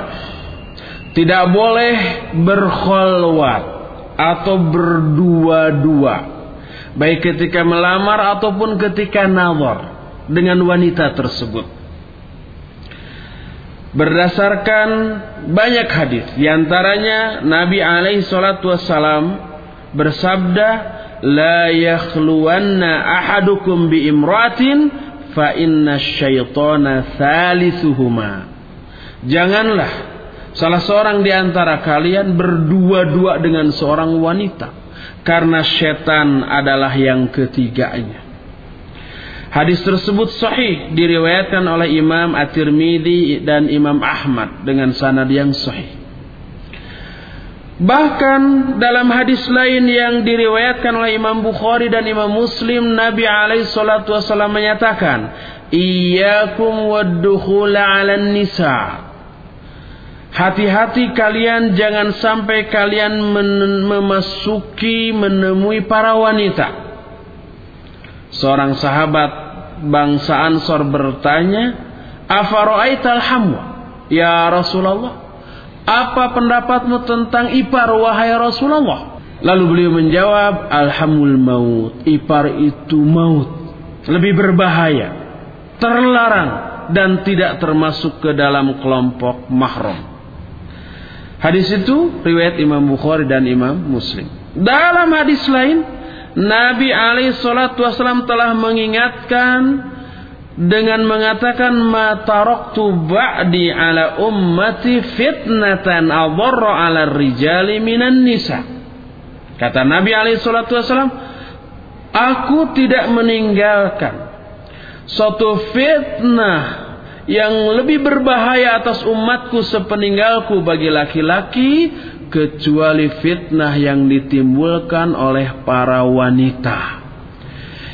tidak boleh berkholwat atau berdua-dua baik ketika melamar ataupun ketika nazar dengan wanita tersebut. Berdasarkan banyak hadis, di antaranya Nabi alaihi salatu wassalam bersabda, la yakhluwanna ahadukum bi imratin fa inna syaitana thalithuhuma. Janganlah salah seorang di antara kalian berdua-dua dengan seorang wanita karena setan adalah yang ketiganya. Hadis tersebut sahih diriwayatkan oleh Imam At-Tirmidzi dan Imam Ahmad dengan sanad yang sahih. Bahkan dalam hadis lain yang diriwayatkan oleh Imam Bukhari dan Imam Muslim, Nabi alaihi salatu wasallam menyatakan, "Iyyakum wad-dukhul 'alan nisa." Hati-hati kalian jangan sampai kalian men memasuki menemui para wanita. Seorang sahabat bangsa Ansor bertanya, "Afara'aital hamwa?" Ya Rasulullah, apa pendapatmu tentang ipar wahai Rasulullah? Lalu beliau menjawab, Alhamul maut. Ipar itu maut. Lebih berbahaya. Terlarang. Dan tidak termasuk ke dalam kelompok mahram. Hadis itu riwayat Imam Bukhari dan Imam Muslim. Dalam hadis lain, Nabi alaihi salatu wasallam telah mengingatkan dengan mengatakan ma taraktu ba'di ala ummati fitnatan adarra ala rijali minan nisa. Kata Nabi alaihi salatu wasallam, aku tidak meninggalkan suatu fitnah yang lebih berbahaya atas umatku sepeninggalku bagi laki-laki kecuali fitnah yang ditimbulkan oleh para wanita.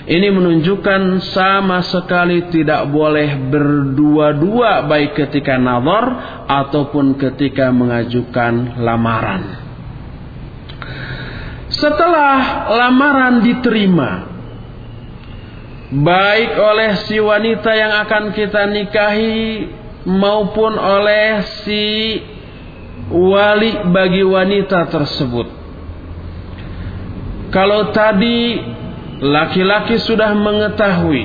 Ini menunjukkan sama sekali tidak boleh berdua-dua baik ketika nazar ataupun ketika mengajukan lamaran. Setelah lamaran diterima baik oleh si wanita yang akan kita nikahi maupun oleh si wali bagi wanita tersebut. Kalau tadi laki-laki sudah mengetahui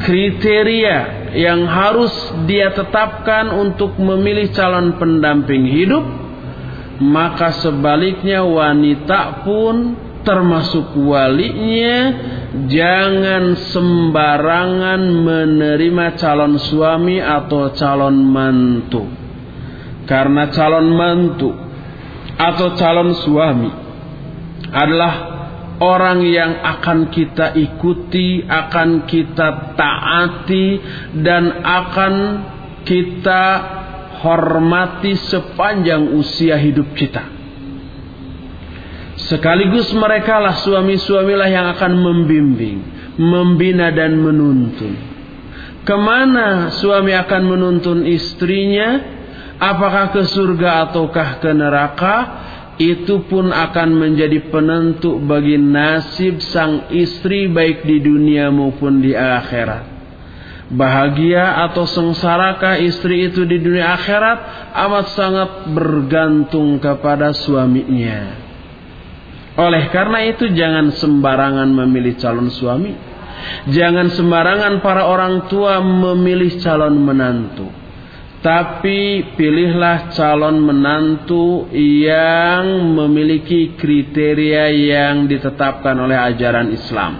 kriteria yang harus dia tetapkan untuk memilih calon pendamping hidup, maka sebaliknya wanita pun termasuk walinya jangan sembarangan menerima calon suami atau calon mantu. Karena calon mantu atau calon suami adalah orang yang akan kita ikuti, akan kita taati dan akan kita hormati sepanjang usia hidup kita. Sekaligus mereka lah suami-suamilah yang akan membimbing, membina dan menuntun. Ke mana suami akan menuntun istrinya? Apakah ke surga ataukah ke neraka? itu pun akan menjadi penentu bagi nasib sang istri baik di dunia maupun di akhirat. Bahagia atau sengsarakah istri itu di dunia akhirat amat sangat bergantung kepada suaminya. Oleh karena itu jangan sembarangan memilih calon suami. Jangan sembarangan para orang tua memilih calon menantu tapi pilihlah calon menantu yang memiliki kriteria yang ditetapkan oleh ajaran Islam.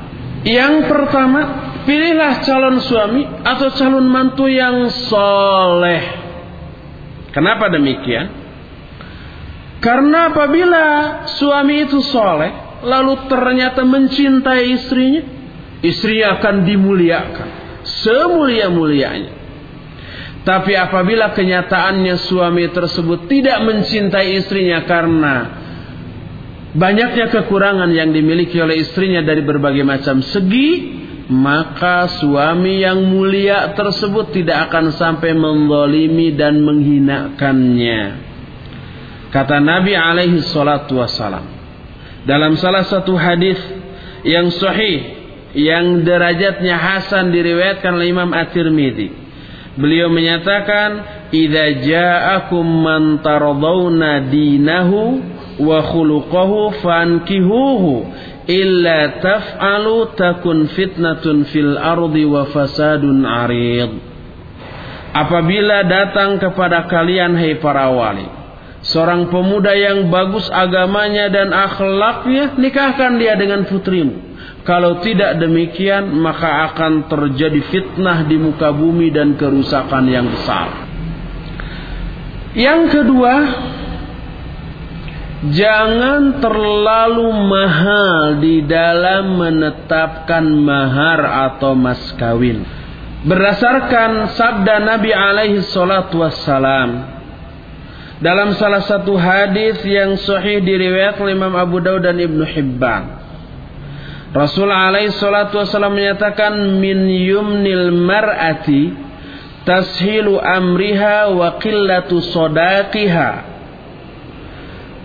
Yang pertama, pilihlah calon suami atau calon mantu yang soleh. Kenapa demikian? Karena apabila suami itu soleh, lalu ternyata mencintai istrinya, istrinya akan dimuliakan. Semulia-mulianya. Tapi apabila kenyataannya suami tersebut tidak mencintai istrinya karena banyaknya kekurangan yang dimiliki oleh istrinya dari berbagai macam segi, maka suami yang mulia tersebut tidak akan sampai mendolimi dan menghinakannya. Kata Nabi alaihi salatu wassalam. Dalam salah satu hadis yang sahih yang derajatnya hasan diriwayatkan oleh Imam At-Tirmidzi Beliau menyatakan, "Idza ja'akum man taradawna dinahu wa khuluquhu fankihuhu illa taf'alu takun fitnatun fil ardi wa fasadun arid." Apabila datang kepada kalian hai para wali seorang pemuda yang bagus agamanya dan akhlaknya, nikahkan dia dengan putrimu. Kalau tidak demikian, maka akan terjadi fitnah di muka bumi dan kerusakan yang besar. Yang kedua, jangan terlalu mahal di dalam menetapkan mahar atau mas kawin. Berdasarkan sabda Nabi alaihi salatu wassalam, dalam salah satu hadis yang sahih diriwayatkan Imam Abu Daud dan Ibnu Hibban. Rasul alaihi salatu wasallam menyatakan min yumnil mar'ati tashilu amriha wa qillatu sodaqiha.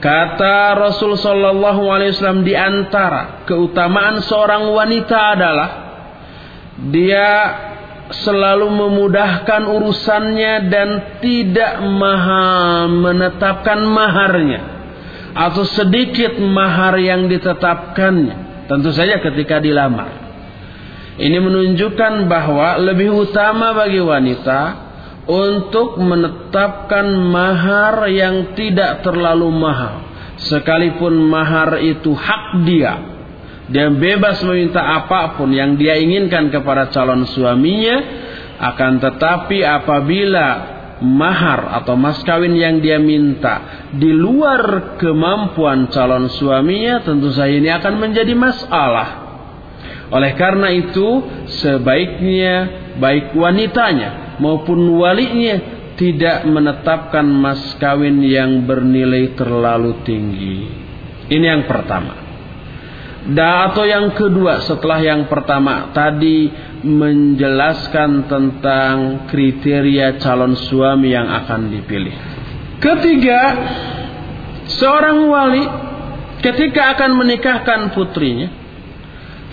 Kata Rasul sallallahu alaihi wasallam di antara keutamaan seorang wanita adalah dia selalu memudahkan urusannya dan tidak mahal menetapkan maharnya atau sedikit mahar yang ditetapkannya. Tentu saja ketika dilamar. Ini menunjukkan bahwa lebih utama bagi wanita untuk menetapkan mahar yang tidak terlalu mahal. Sekalipun mahar itu hak dia dia bebas meminta apa pun yang dia inginkan kepada calon suaminya. Akan tetapi apabila mahar atau mas kawin yang dia minta di luar kemampuan calon suaminya tentu saja ini akan menjadi masalah. Oleh karena itu sebaiknya baik wanitanya maupun walinya tidak menetapkan mas kawin yang bernilai terlalu tinggi. Ini yang pertama. Dan atau yang kedua setelah yang pertama tadi menjelaskan tentang kriteria calon suami yang akan dipilih. Ketiga, seorang wali ketika akan menikahkan putrinya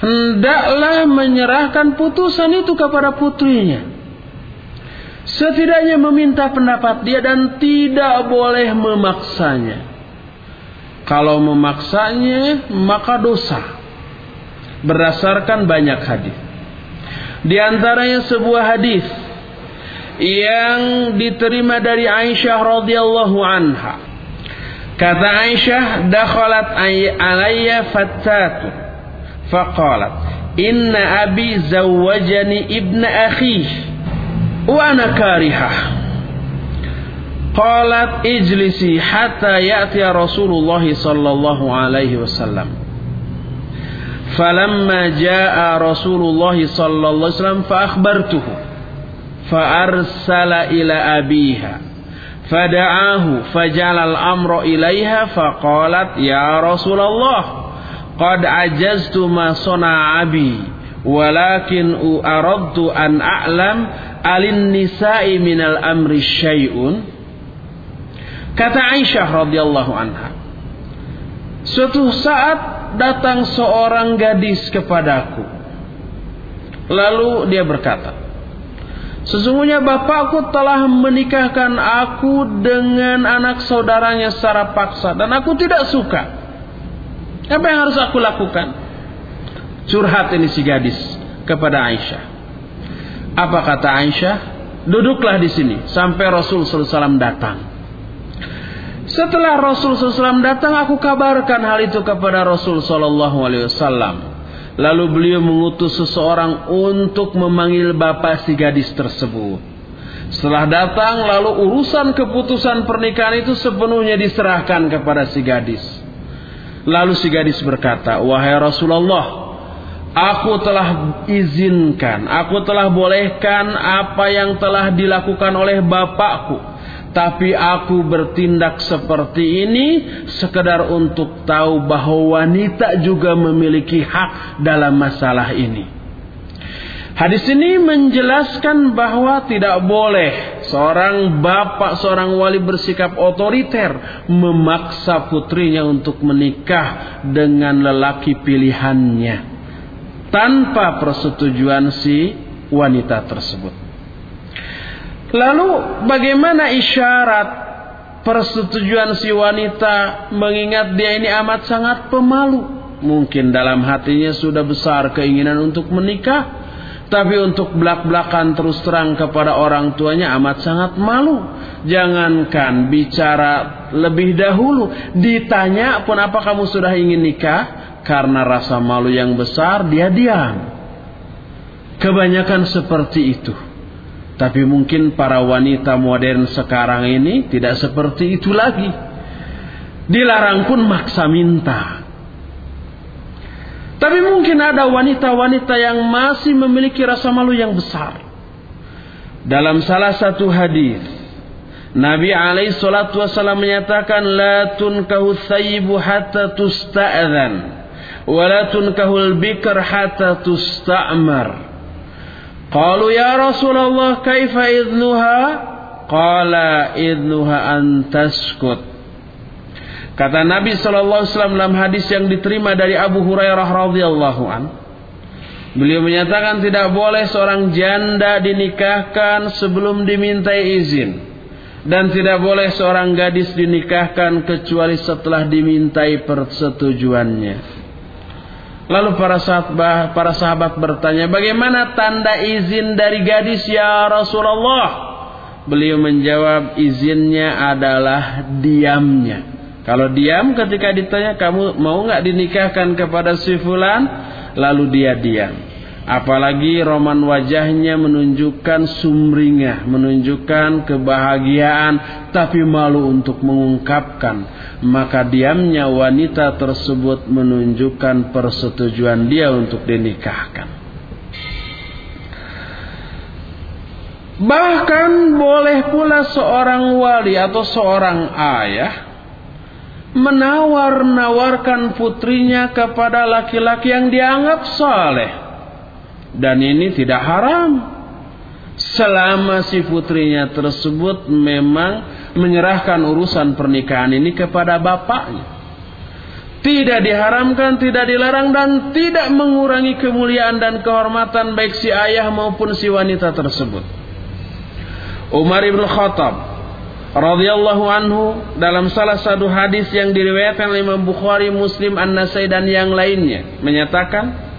hendaklah menyerahkan putusan itu kepada putrinya. Setidaknya meminta pendapat dia dan tidak boleh memaksanya. Kalau memaksanya maka dosa. Berdasarkan banyak hadis. Di antaranya sebuah hadis yang diterima dari Aisyah radhiyallahu anha. Kata Aisyah, "Dakhalat alayya fattatu." Faqalat, "Inna abi zawwajani ibna akhi wa ana karihah." Qalat ijlisi hatta ya'ti Rasulullah sallallahu alaihi wasallam. Falamma jaa Rasulullah sallallahu alaihi wasallam fa akhbartuhu. Fa arsala ila abiha. Fada'ahu fajala al-amra ilaiha faqalat ya Rasulullah qad ajaztu ma sana'a abi walakin aradtu an a'lam alin nisa'i minal amri syai'un Kata Aisyah radhiyallahu anha. Suatu saat datang seorang gadis kepadaku. Lalu dia berkata, Sesungguhnya bapakku telah menikahkan aku dengan anak saudaranya secara paksa dan aku tidak suka. Apa yang harus aku lakukan? Curhat ini si gadis kepada Aisyah. Apa kata Aisyah? Duduklah di sini sampai Rasul SAW datang. Setelah Rasul SAW datang, aku kabarkan hal itu kepada Rasul SAW. Lalu beliau mengutus seseorang untuk memanggil bapak si gadis tersebut. Setelah datang, lalu urusan keputusan pernikahan itu sepenuhnya diserahkan kepada si gadis. Lalu si gadis berkata, Wahai Rasulullah, aku telah izinkan, aku telah bolehkan apa yang telah dilakukan oleh bapakku tapi aku bertindak seperti ini sekedar untuk tahu bahwa wanita juga memiliki hak dalam masalah ini. Hadis ini menjelaskan bahwa tidak boleh seorang bapak, seorang wali bersikap otoriter memaksa putrinya untuk menikah dengan lelaki pilihannya tanpa persetujuan si wanita tersebut. Lalu bagaimana isyarat persetujuan si wanita mengingat dia ini amat sangat pemalu. Mungkin dalam hatinya sudah besar keinginan untuk menikah. Tapi untuk belak-belakan terus terang kepada orang tuanya amat sangat malu. Jangankan bicara lebih dahulu. Ditanya pun apa kamu sudah ingin nikah? Karena rasa malu yang besar dia diam. Kebanyakan seperti itu. Tapi mungkin para wanita modern sekarang ini tidak seperti itu lagi. Dilarang pun maksa minta. Tapi mungkin ada wanita-wanita yang masih memiliki rasa malu yang besar. Dalam salah satu hadis, Nabi alaihi salatu wasallam menyatakan la tunkahu thayyibu hatta tusta'dzan wa la tunkahul bikr hatta. Qalu ya Rasulullah kaifa idnuha? Qala idnuha an taskut. Kata Nabi Shallallahu Alaihi Wasallam dalam hadis yang diterima dari Abu Hurairah radhiyallahu an, beliau menyatakan tidak boleh seorang janda dinikahkan sebelum dimintai izin dan tidak boleh seorang gadis dinikahkan kecuali setelah dimintai persetujuannya. Lalu para sahabat, para sahabat bertanya, bagaimana tanda izin dari gadis ya Rasulullah? Beliau menjawab, izinnya adalah diamnya. Kalau diam ketika ditanya kamu mau nggak dinikahkan kepada si fulan, lalu dia diam. Apalagi roman wajahnya menunjukkan sumringah, menunjukkan kebahagiaan, tapi malu untuk mengungkapkan. Maka diamnya wanita tersebut menunjukkan persetujuan dia untuk dinikahkan. Bahkan boleh pula seorang wali atau seorang ayah menawar-nawarkan putrinya kepada laki-laki yang dianggap saleh. Dan ini tidak haram. Selama si putrinya tersebut memang menyerahkan urusan pernikahan ini kepada bapaknya. Tidak diharamkan, tidak dilarang dan tidak mengurangi kemuliaan dan kehormatan baik si ayah maupun si wanita tersebut. Umar ibn Khattab radhiyallahu anhu dalam salah satu hadis yang diriwayatkan oleh Imam Bukhari, Muslim, An-Nasai dan yang lainnya menyatakan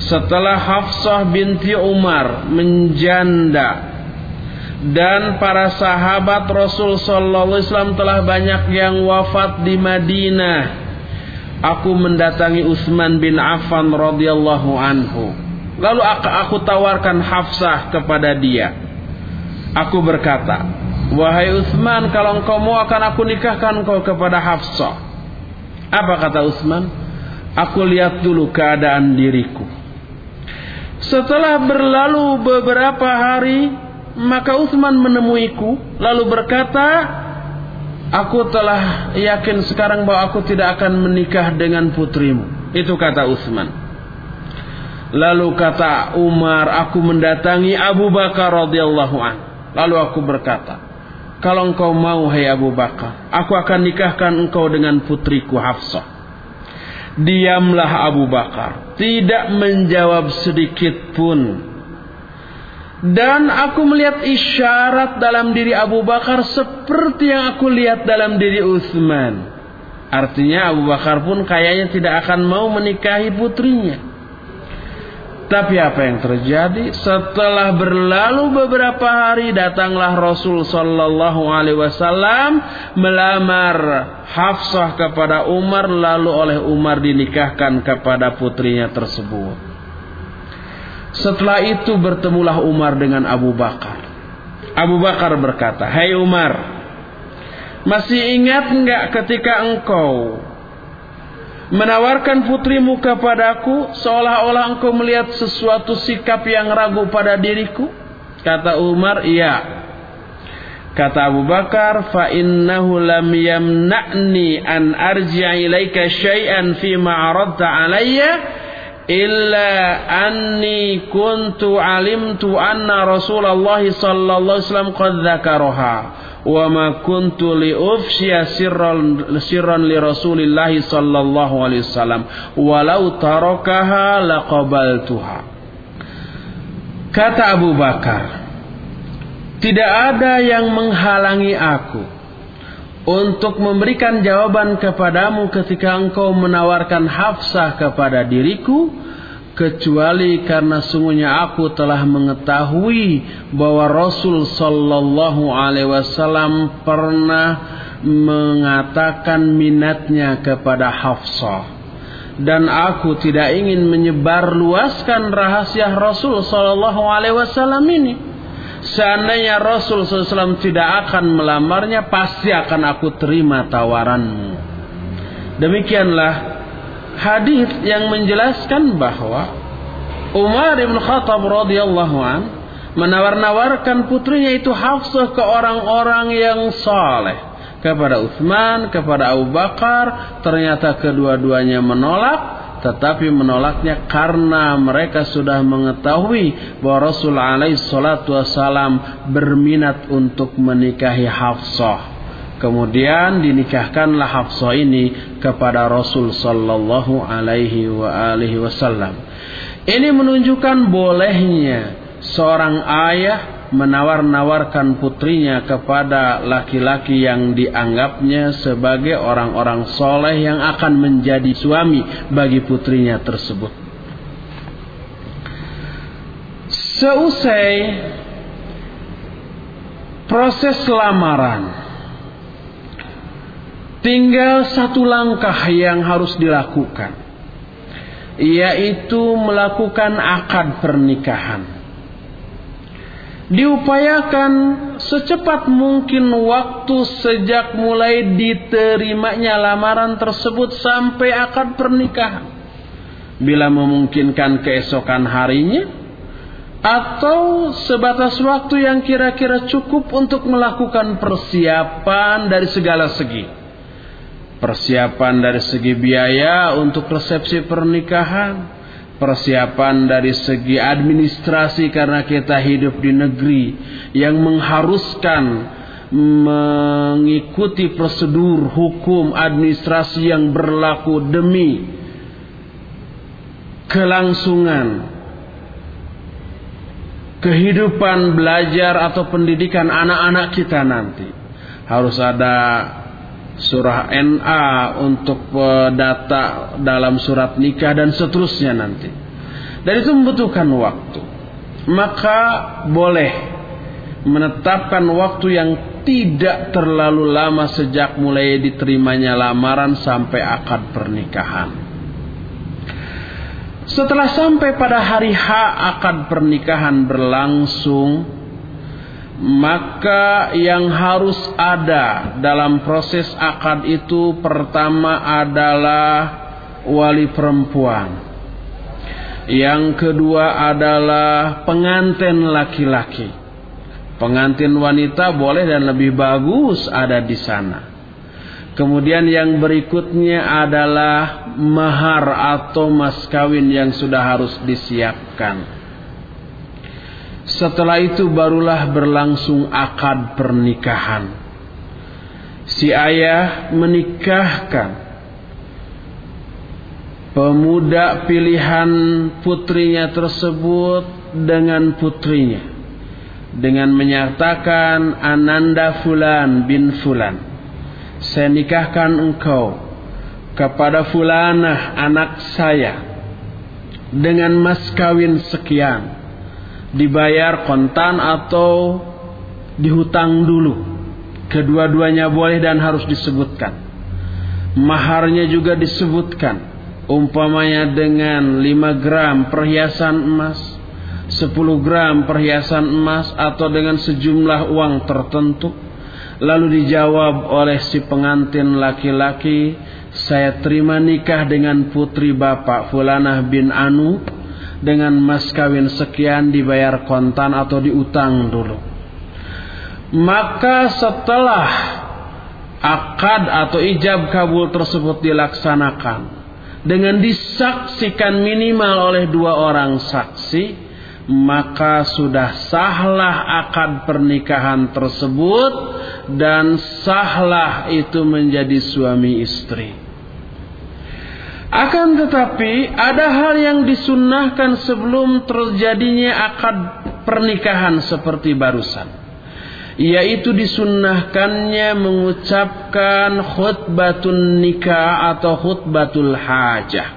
setelah Hafsah binti Umar menjanda dan para sahabat Rasul sallallahu alaihi wasallam telah banyak yang wafat di Madinah aku mendatangi Utsman bin Affan radhiyallahu anhu lalu aku, tawarkan Hafsah kepada dia aku berkata Wahai Utsman, kalau engkau mau akan aku nikahkan engkau kepada Hafsah. Apa kata Utsman? Aku lihat dulu keadaan diriku. Setelah berlalu beberapa hari, maka Utsman menemuiku lalu berkata, "Aku telah yakin sekarang bahwa aku tidak akan menikah dengan putrimu." Itu kata Utsman. Lalu kata Umar, "Aku mendatangi Abu Bakar radhiyallahu an." Lalu aku berkata, kalau engkau mau hai Abu Bakar, aku akan nikahkan engkau dengan putriku Hafsah. Diamlah Abu Bakar, tidak menjawab sedikit pun. Dan aku melihat isyarat dalam diri Abu Bakar seperti yang aku lihat dalam diri Utsman. Artinya Abu Bakar pun kayaknya tidak akan mau menikahi putrinya. Tapi apa yang terjadi? Setelah berlalu beberapa hari datanglah Rasul sallallahu alaihi wasallam melamar Hafsah kepada Umar lalu oleh Umar dinikahkan kepada putrinya tersebut. Setelah itu bertemulah Umar dengan Abu Bakar. Abu Bakar berkata, "Hai hey Umar, masih ingat enggak ketika engkau menawarkan putrimu kepadaku seolah-olah engkau melihat sesuatu sikap yang ragu pada diriku? Kata Umar, iya. Kata Abu Bakar, fa innahu lam yamna'ni an arji'a ilaika syai'an fi ma aradta alayya illa anni kuntu alimtu anna Rasulullah sallallahu alaihi wasallam qad dzakaraha wa ma kuntu li ufshiya sirran li Rasulillah sallallahu alaihi wasallam. Walau tarakaha laqabaltuha. Kata Abu Bakar tidak ada yang menghalangi aku untuk memberikan jawaban kepadamu ketika engkau menawarkan Hafsah kepada diriku kecuali karena sungguhnya aku telah mengetahui bahwa Rasul sallallahu alaihi wasallam pernah mengatakan minatnya kepada Hafsah. Dan aku tidak ingin menyebar luaskan rahasia Rasul sallallahu alaihi wasallam ini. Seandainya Rasul SAW tidak akan melamarnya pasti akan aku terima tawaranmu. Demikianlah hadis yang menjelaskan bahwa Umar bin Khattab radhiyallahu an menawar-nawarkan putrinya itu Hafsah ke orang-orang yang saleh kepada Utsman, kepada Abu Bakar, ternyata kedua-duanya menolak tetapi menolaknya karena mereka sudah mengetahui bahwa Rasul alaihi salatu wasalam berminat untuk menikahi Hafsah. Kemudian dinikahkanlah Hafsah ini kepada Rasul sallallahu alaihi wa alihi wasallam. Ini menunjukkan bolehnya seorang ayah menawar-nawarkan putrinya kepada laki-laki yang dianggapnya sebagai orang-orang soleh yang akan menjadi suami bagi putrinya tersebut. Seusai proses lamaran, Tinggal satu langkah yang harus dilakukan, yaitu melakukan akad pernikahan. Diupayakan secepat mungkin waktu sejak mulai diterimanya lamaran tersebut sampai akad pernikahan. Bila memungkinkan keesokan harinya, atau sebatas waktu yang kira-kira cukup untuk melakukan persiapan dari segala segi persiapan dari segi biaya untuk resepsi pernikahan, persiapan dari segi administrasi karena kita hidup di negeri yang mengharuskan mengikuti prosedur hukum administrasi yang berlaku demi kelangsungan kehidupan belajar atau pendidikan anak-anak kita nanti. Harus ada surah NA untuk data dalam surat nikah dan seterusnya nanti. Dan itu membutuhkan waktu. Maka boleh menetapkan waktu yang tidak terlalu lama sejak mulai diterimanya lamaran sampai akad pernikahan. Setelah sampai pada hari H akad pernikahan berlangsung, maka yang harus ada dalam proses akad itu pertama adalah wali perempuan. Yang kedua adalah pengantin laki-laki. Pengantin wanita boleh dan lebih bagus ada di sana. Kemudian yang berikutnya adalah mahar atau mas kawin yang sudah harus disiapkan. Setelah itu barulah berlangsung akad pernikahan. Si ayah menikahkan. Pemuda pilihan putrinya tersebut dengan putrinya. Dengan menyatakan Ananda Fulan bin Fulan saya nikahkan engkau kepada Fulanah anak saya dengan mas kawin sekian dibayar kontan atau dihutang dulu. Kedua-duanya boleh dan harus disebutkan. Maharnya juga disebutkan. Umpamanya dengan 5 gram perhiasan emas, 10 gram perhiasan emas atau dengan sejumlah uang tertentu. Lalu dijawab oleh si pengantin laki-laki, saya terima nikah dengan putri bapak Fulanah bin Anu dengan mas kawin sekian dibayar kontan atau diutang dulu. Maka setelah akad atau ijab kabul tersebut dilaksanakan dengan disaksikan minimal oleh dua orang saksi, maka sudah sahlah akad pernikahan tersebut dan sahlah itu menjadi suami istri. Akan tetapi ada hal yang disunnahkan sebelum terjadinya akad pernikahan seperti barusan. Yaitu disunnahkannya mengucapkan khutbatun nikah atau khutbatul hajah.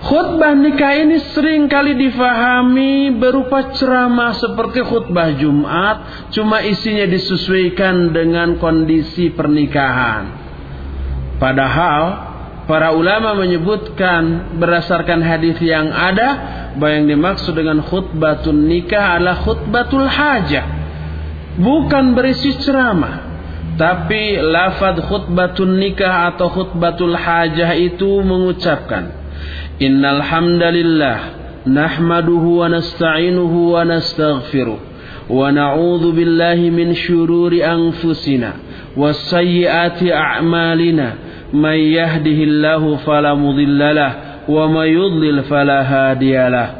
Khutbah nikah ini sering kali difahami berupa ceramah seperti khutbah Jumat, cuma isinya disesuaikan dengan kondisi pernikahan. Padahal para ulama menyebutkan berdasarkan hadis yang ada bahwa yang dimaksud dengan khutbatun nikah adalah khutbatul hajah. Bukan berisi ceramah. Tapi lafad khutbatun nikah atau khutbatul hajah itu mengucapkan Innal hamdalillah nahmaduhu wa nasta'inuhu wa nastaghfiruh billahi min shururi anfusina wa من يهده الله فلا مضل له ومن يضلل فلا هادي له.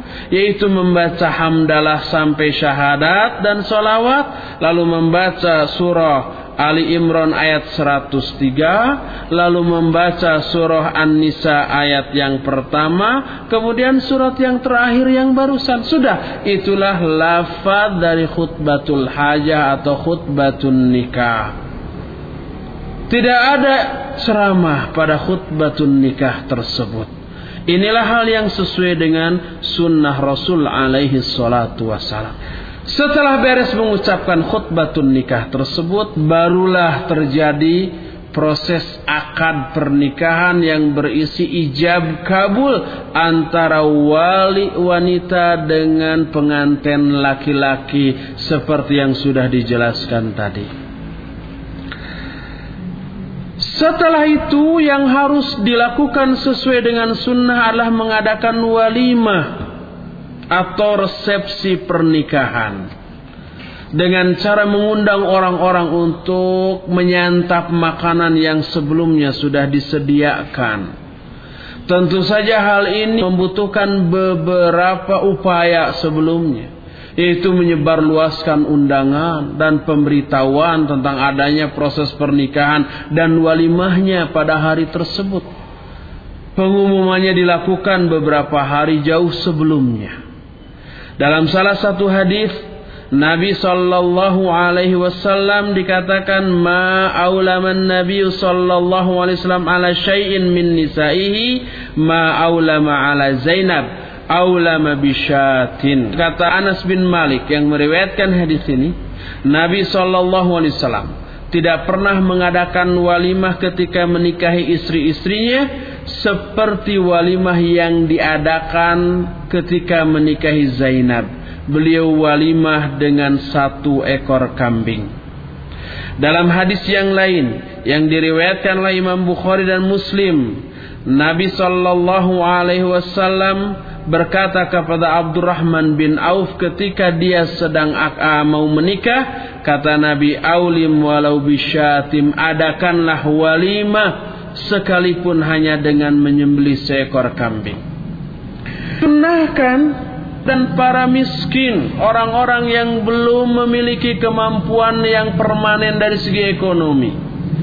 Yaitu membaca hamdalah sampai syahadat dan solawat lalu membaca surah Ali Imran ayat 103 lalu membaca surah An-Nisa ayat yang pertama kemudian surat yang terakhir yang barusan. Sudah itulah lafaz dari khutbatul hajah atau khutbatun nikah. Tidak ada ceramah pada khutbatun nikah tersebut Inilah hal yang sesuai dengan sunnah Rasul alaihi salatu wassalam. Setelah beres mengucapkan khutbatun nikah tersebut, barulah terjadi proses akad pernikahan yang berisi ijab kabul antara wali wanita dengan pengantin laki-laki seperti yang sudah dijelaskan tadi. Setelah itu yang harus dilakukan sesuai dengan sunnah adalah mengadakan walimah atau resepsi pernikahan. Dengan cara mengundang orang-orang untuk menyantap makanan yang sebelumnya sudah disediakan. Tentu saja hal ini membutuhkan beberapa upaya sebelumnya yaitu menyebarluaskan undangan dan pemberitahuan tentang adanya proses pernikahan dan walimahnya pada hari tersebut. Pengumumannya dilakukan beberapa hari jauh sebelumnya. Dalam salah satu hadis Nabi sallallahu alaihi wasallam dikatakan ma aulaman Nabi sallallahu alaihi wasallam ala syai'in min nisaihi ma aulama ala Zainab aulama bisyatin. Kata Anas bin Malik yang meriwayatkan hadis ini, Nabi Shallallahu Alaihi Wasallam tidak pernah mengadakan walimah ketika menikahi istri-istrinya seperti walimah yang diadakan ketika menikahi Zainab. Beliau walimah dengan satu ekor kambing. Dalam hadis yang lain yang diriwayatkan oleh Imam Bukhari dan Muslim, Nabi Shallallahu Alaihi Wasallam berkata kepada Abdurrahman bin Auf ketika dia sedang mau menikah kata Nabi aulim walau bisyatim adakanlah walimah sekalipun hanya dengan menyembelih seekor kambing sunahkan dan para miskin, orang-orang yang belum memiliki kemampuan yang permanen dari segi ekonomi.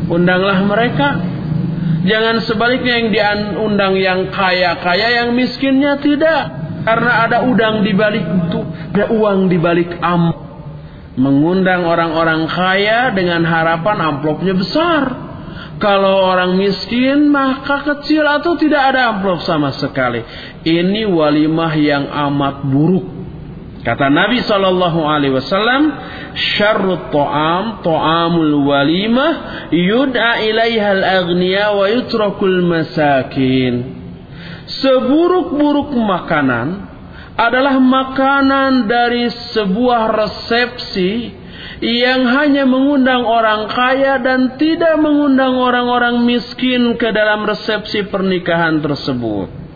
Undanglah mereka Jangan sebaliknya yang diundang yang kaya-kaya, yang miskinnya tidak. Karena ada udang di balik itu, ada uang di balik am. Mengundang orang-orang kaya dengan harapan amplopnya besar. Kalau orang miskin maka kecil atau tidak ada amplop sama sekali. Ini walimah yang amat buruk. Kata Nabi Shallallahu Alaihi Wasallam, syarrut to'am to'amul walimah yud'a ilaihal agniya wa yutrakul masakin. Seburuk-buruk makanan adalah makanan dari sebuah resepsi yang hanya mengundang orang kaya dan tidak mengundang orang-orang miskin ke dalam resepsi pernikahan tersebut.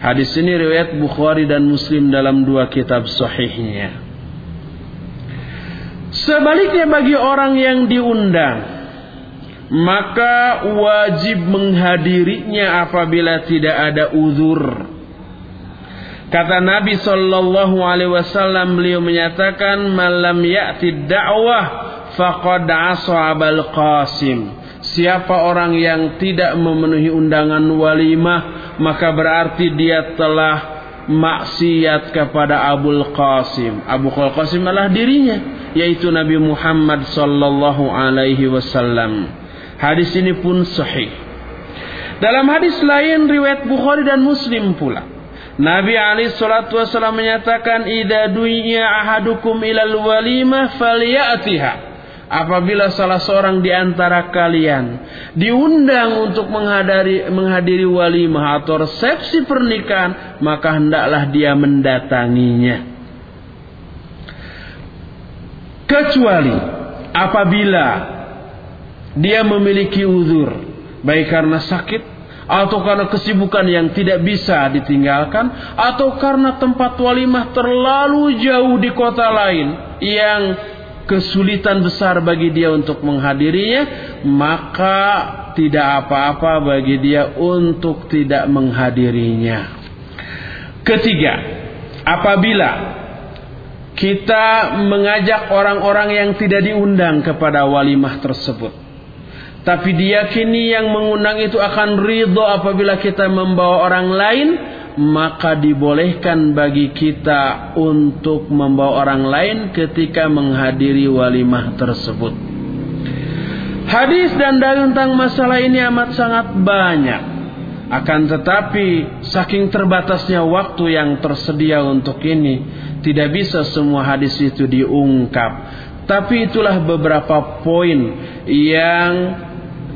Hadis ini riwayat Bukhari dan Muslim dalam dua kitab sahihnya. Sebaliknya bagi orang yang diundang, maka wajib menghadirinya apabila tidak ada uzur. Kata Nabi Shallallahu Alaihi Wasallam beliau menyatakan malam ya'ti dakwah faqad ashabal qasim. Siapa orang yang tidak memenuhi undangan walimah maka berarti dia telah maksiat kepada Abul Qasim. Abu Qasim adalah dirinya yaitu Nabi Muhammad sallallahu alaihi wasallam. Hadis ini pun sahih. Dalam hadis lain riwayat Bukhari dan Muslim pula Nabi Ali Shallallahu Wasallam menyatakan dunya ahadukum ilal walimah falyatiha. Apabila salah seorang di antara kalian diundang untuk menghadiri, menghadiri walimah atau resepsi pernikahan, maka hendaklah dia mendatanginya. Kecuali apabila dia memiliki uzur, baik karena sakit atau karena kesibukan yang tidak bisa ditinggalkan atau karena tempat walimah terlalu jauh di kota lain yang kesulitan besar bagi dia untuk menghadirinya maka tidak apa-apa bagi dia untuk tidak menghadirinya. Ketiga apabila kita mengajak orang-orang yang tidak diundang kepada walimah tersebut tapi diyakini yang mengundang itu akan ridho apabila kita membawa orang lain. Maka dibolehkan bagi kita untuk membawa orang lain ketika menghadiri walimah tersebut. Hadis dan dalil tentang masalah ini amat sangat banyak. Akan tetapi saking terbatasnya waktu yang tersedia untuk ini, tidak bisa semua hadis itu diungkap. Tapi itulah beberapa poin yang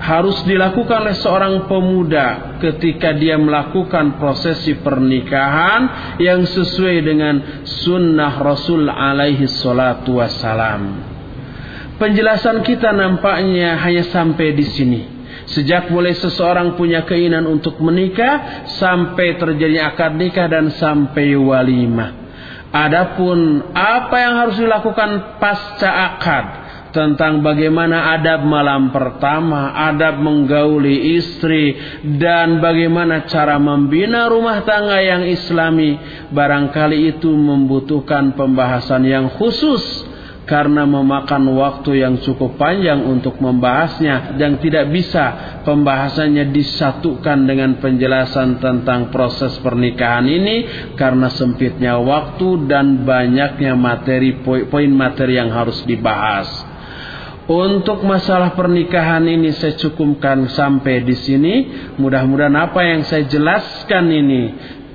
harus dilakukan oleh seorang pemuda ketika dia melakukan prosesi pernikahan yang sesuai dengan sunnah Rasul alaihi salatu wassalam. Penjelasan kita nampaknya hanya sampai di sini. Sejak mulai seseorang punya keinginan untuk menikah sampai terjadi akad nikah dan sampai walimah. Adapun apa yang harus dilakukan pasca akad tentang bagaimana adab malam pertama, adab menggauli istri, dan bagaimana cara membina rumah tangga yang islami. Barangkali itu membutuhkan pembahasan yang khusus karena memakan waktu yang cukup panjang untuk membahasnya dan tidak bisa pembahasannya disatukan dengan penjelasan tentang proses pernikahan ini karena sempitnya waktu dan banyaknya materi poin materi yang harus dibahas. Untuk masalah pernikahan ini saya cukupkan sampai di sini. Mudah-mudahan apa yang saya jelaskan ini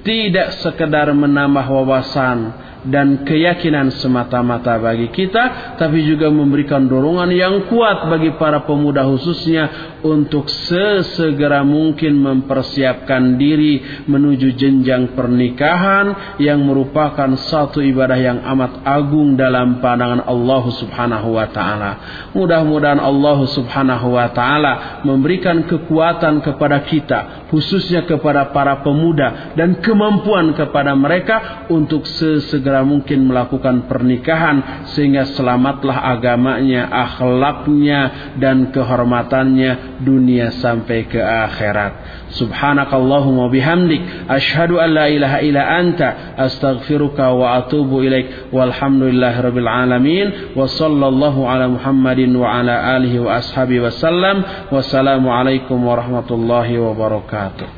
tidak sekedar menambah wawasan dan keyakinan semata-mata bagi kita, tapi juga memberikan dorongan yang kuat bagi para pemuda khususnya untuk sesegera mungkin mempersiapkan diri menuju jenjang pernikahan yang merupakan satu ibadah yang amat agung dalam pandangan Allah Subhanahu wa taala. Mudah-mudahan Allah Subhanahu wa taala memberikan kekuatan kepada kita, khususnya kepada para pemuda dan kemampuan kepada mereka untuk sesegera segera mungkin melakukan pernikahan sehingga selamatlah agamanya, akhlaknya dan kehormatannya dunia sampai ke akhirat. Subhanakallahumma bihamdik. Asyhadu an la ilaha illa anta. Astaghfiruka wa atubu ilaik. Walhamdulillahirabbil alamin. Wa sallallahu ala Muhammadin wa ala alihi wa ashabi wasallam wassalamu alaikum warahmatullahi wabarakatuh.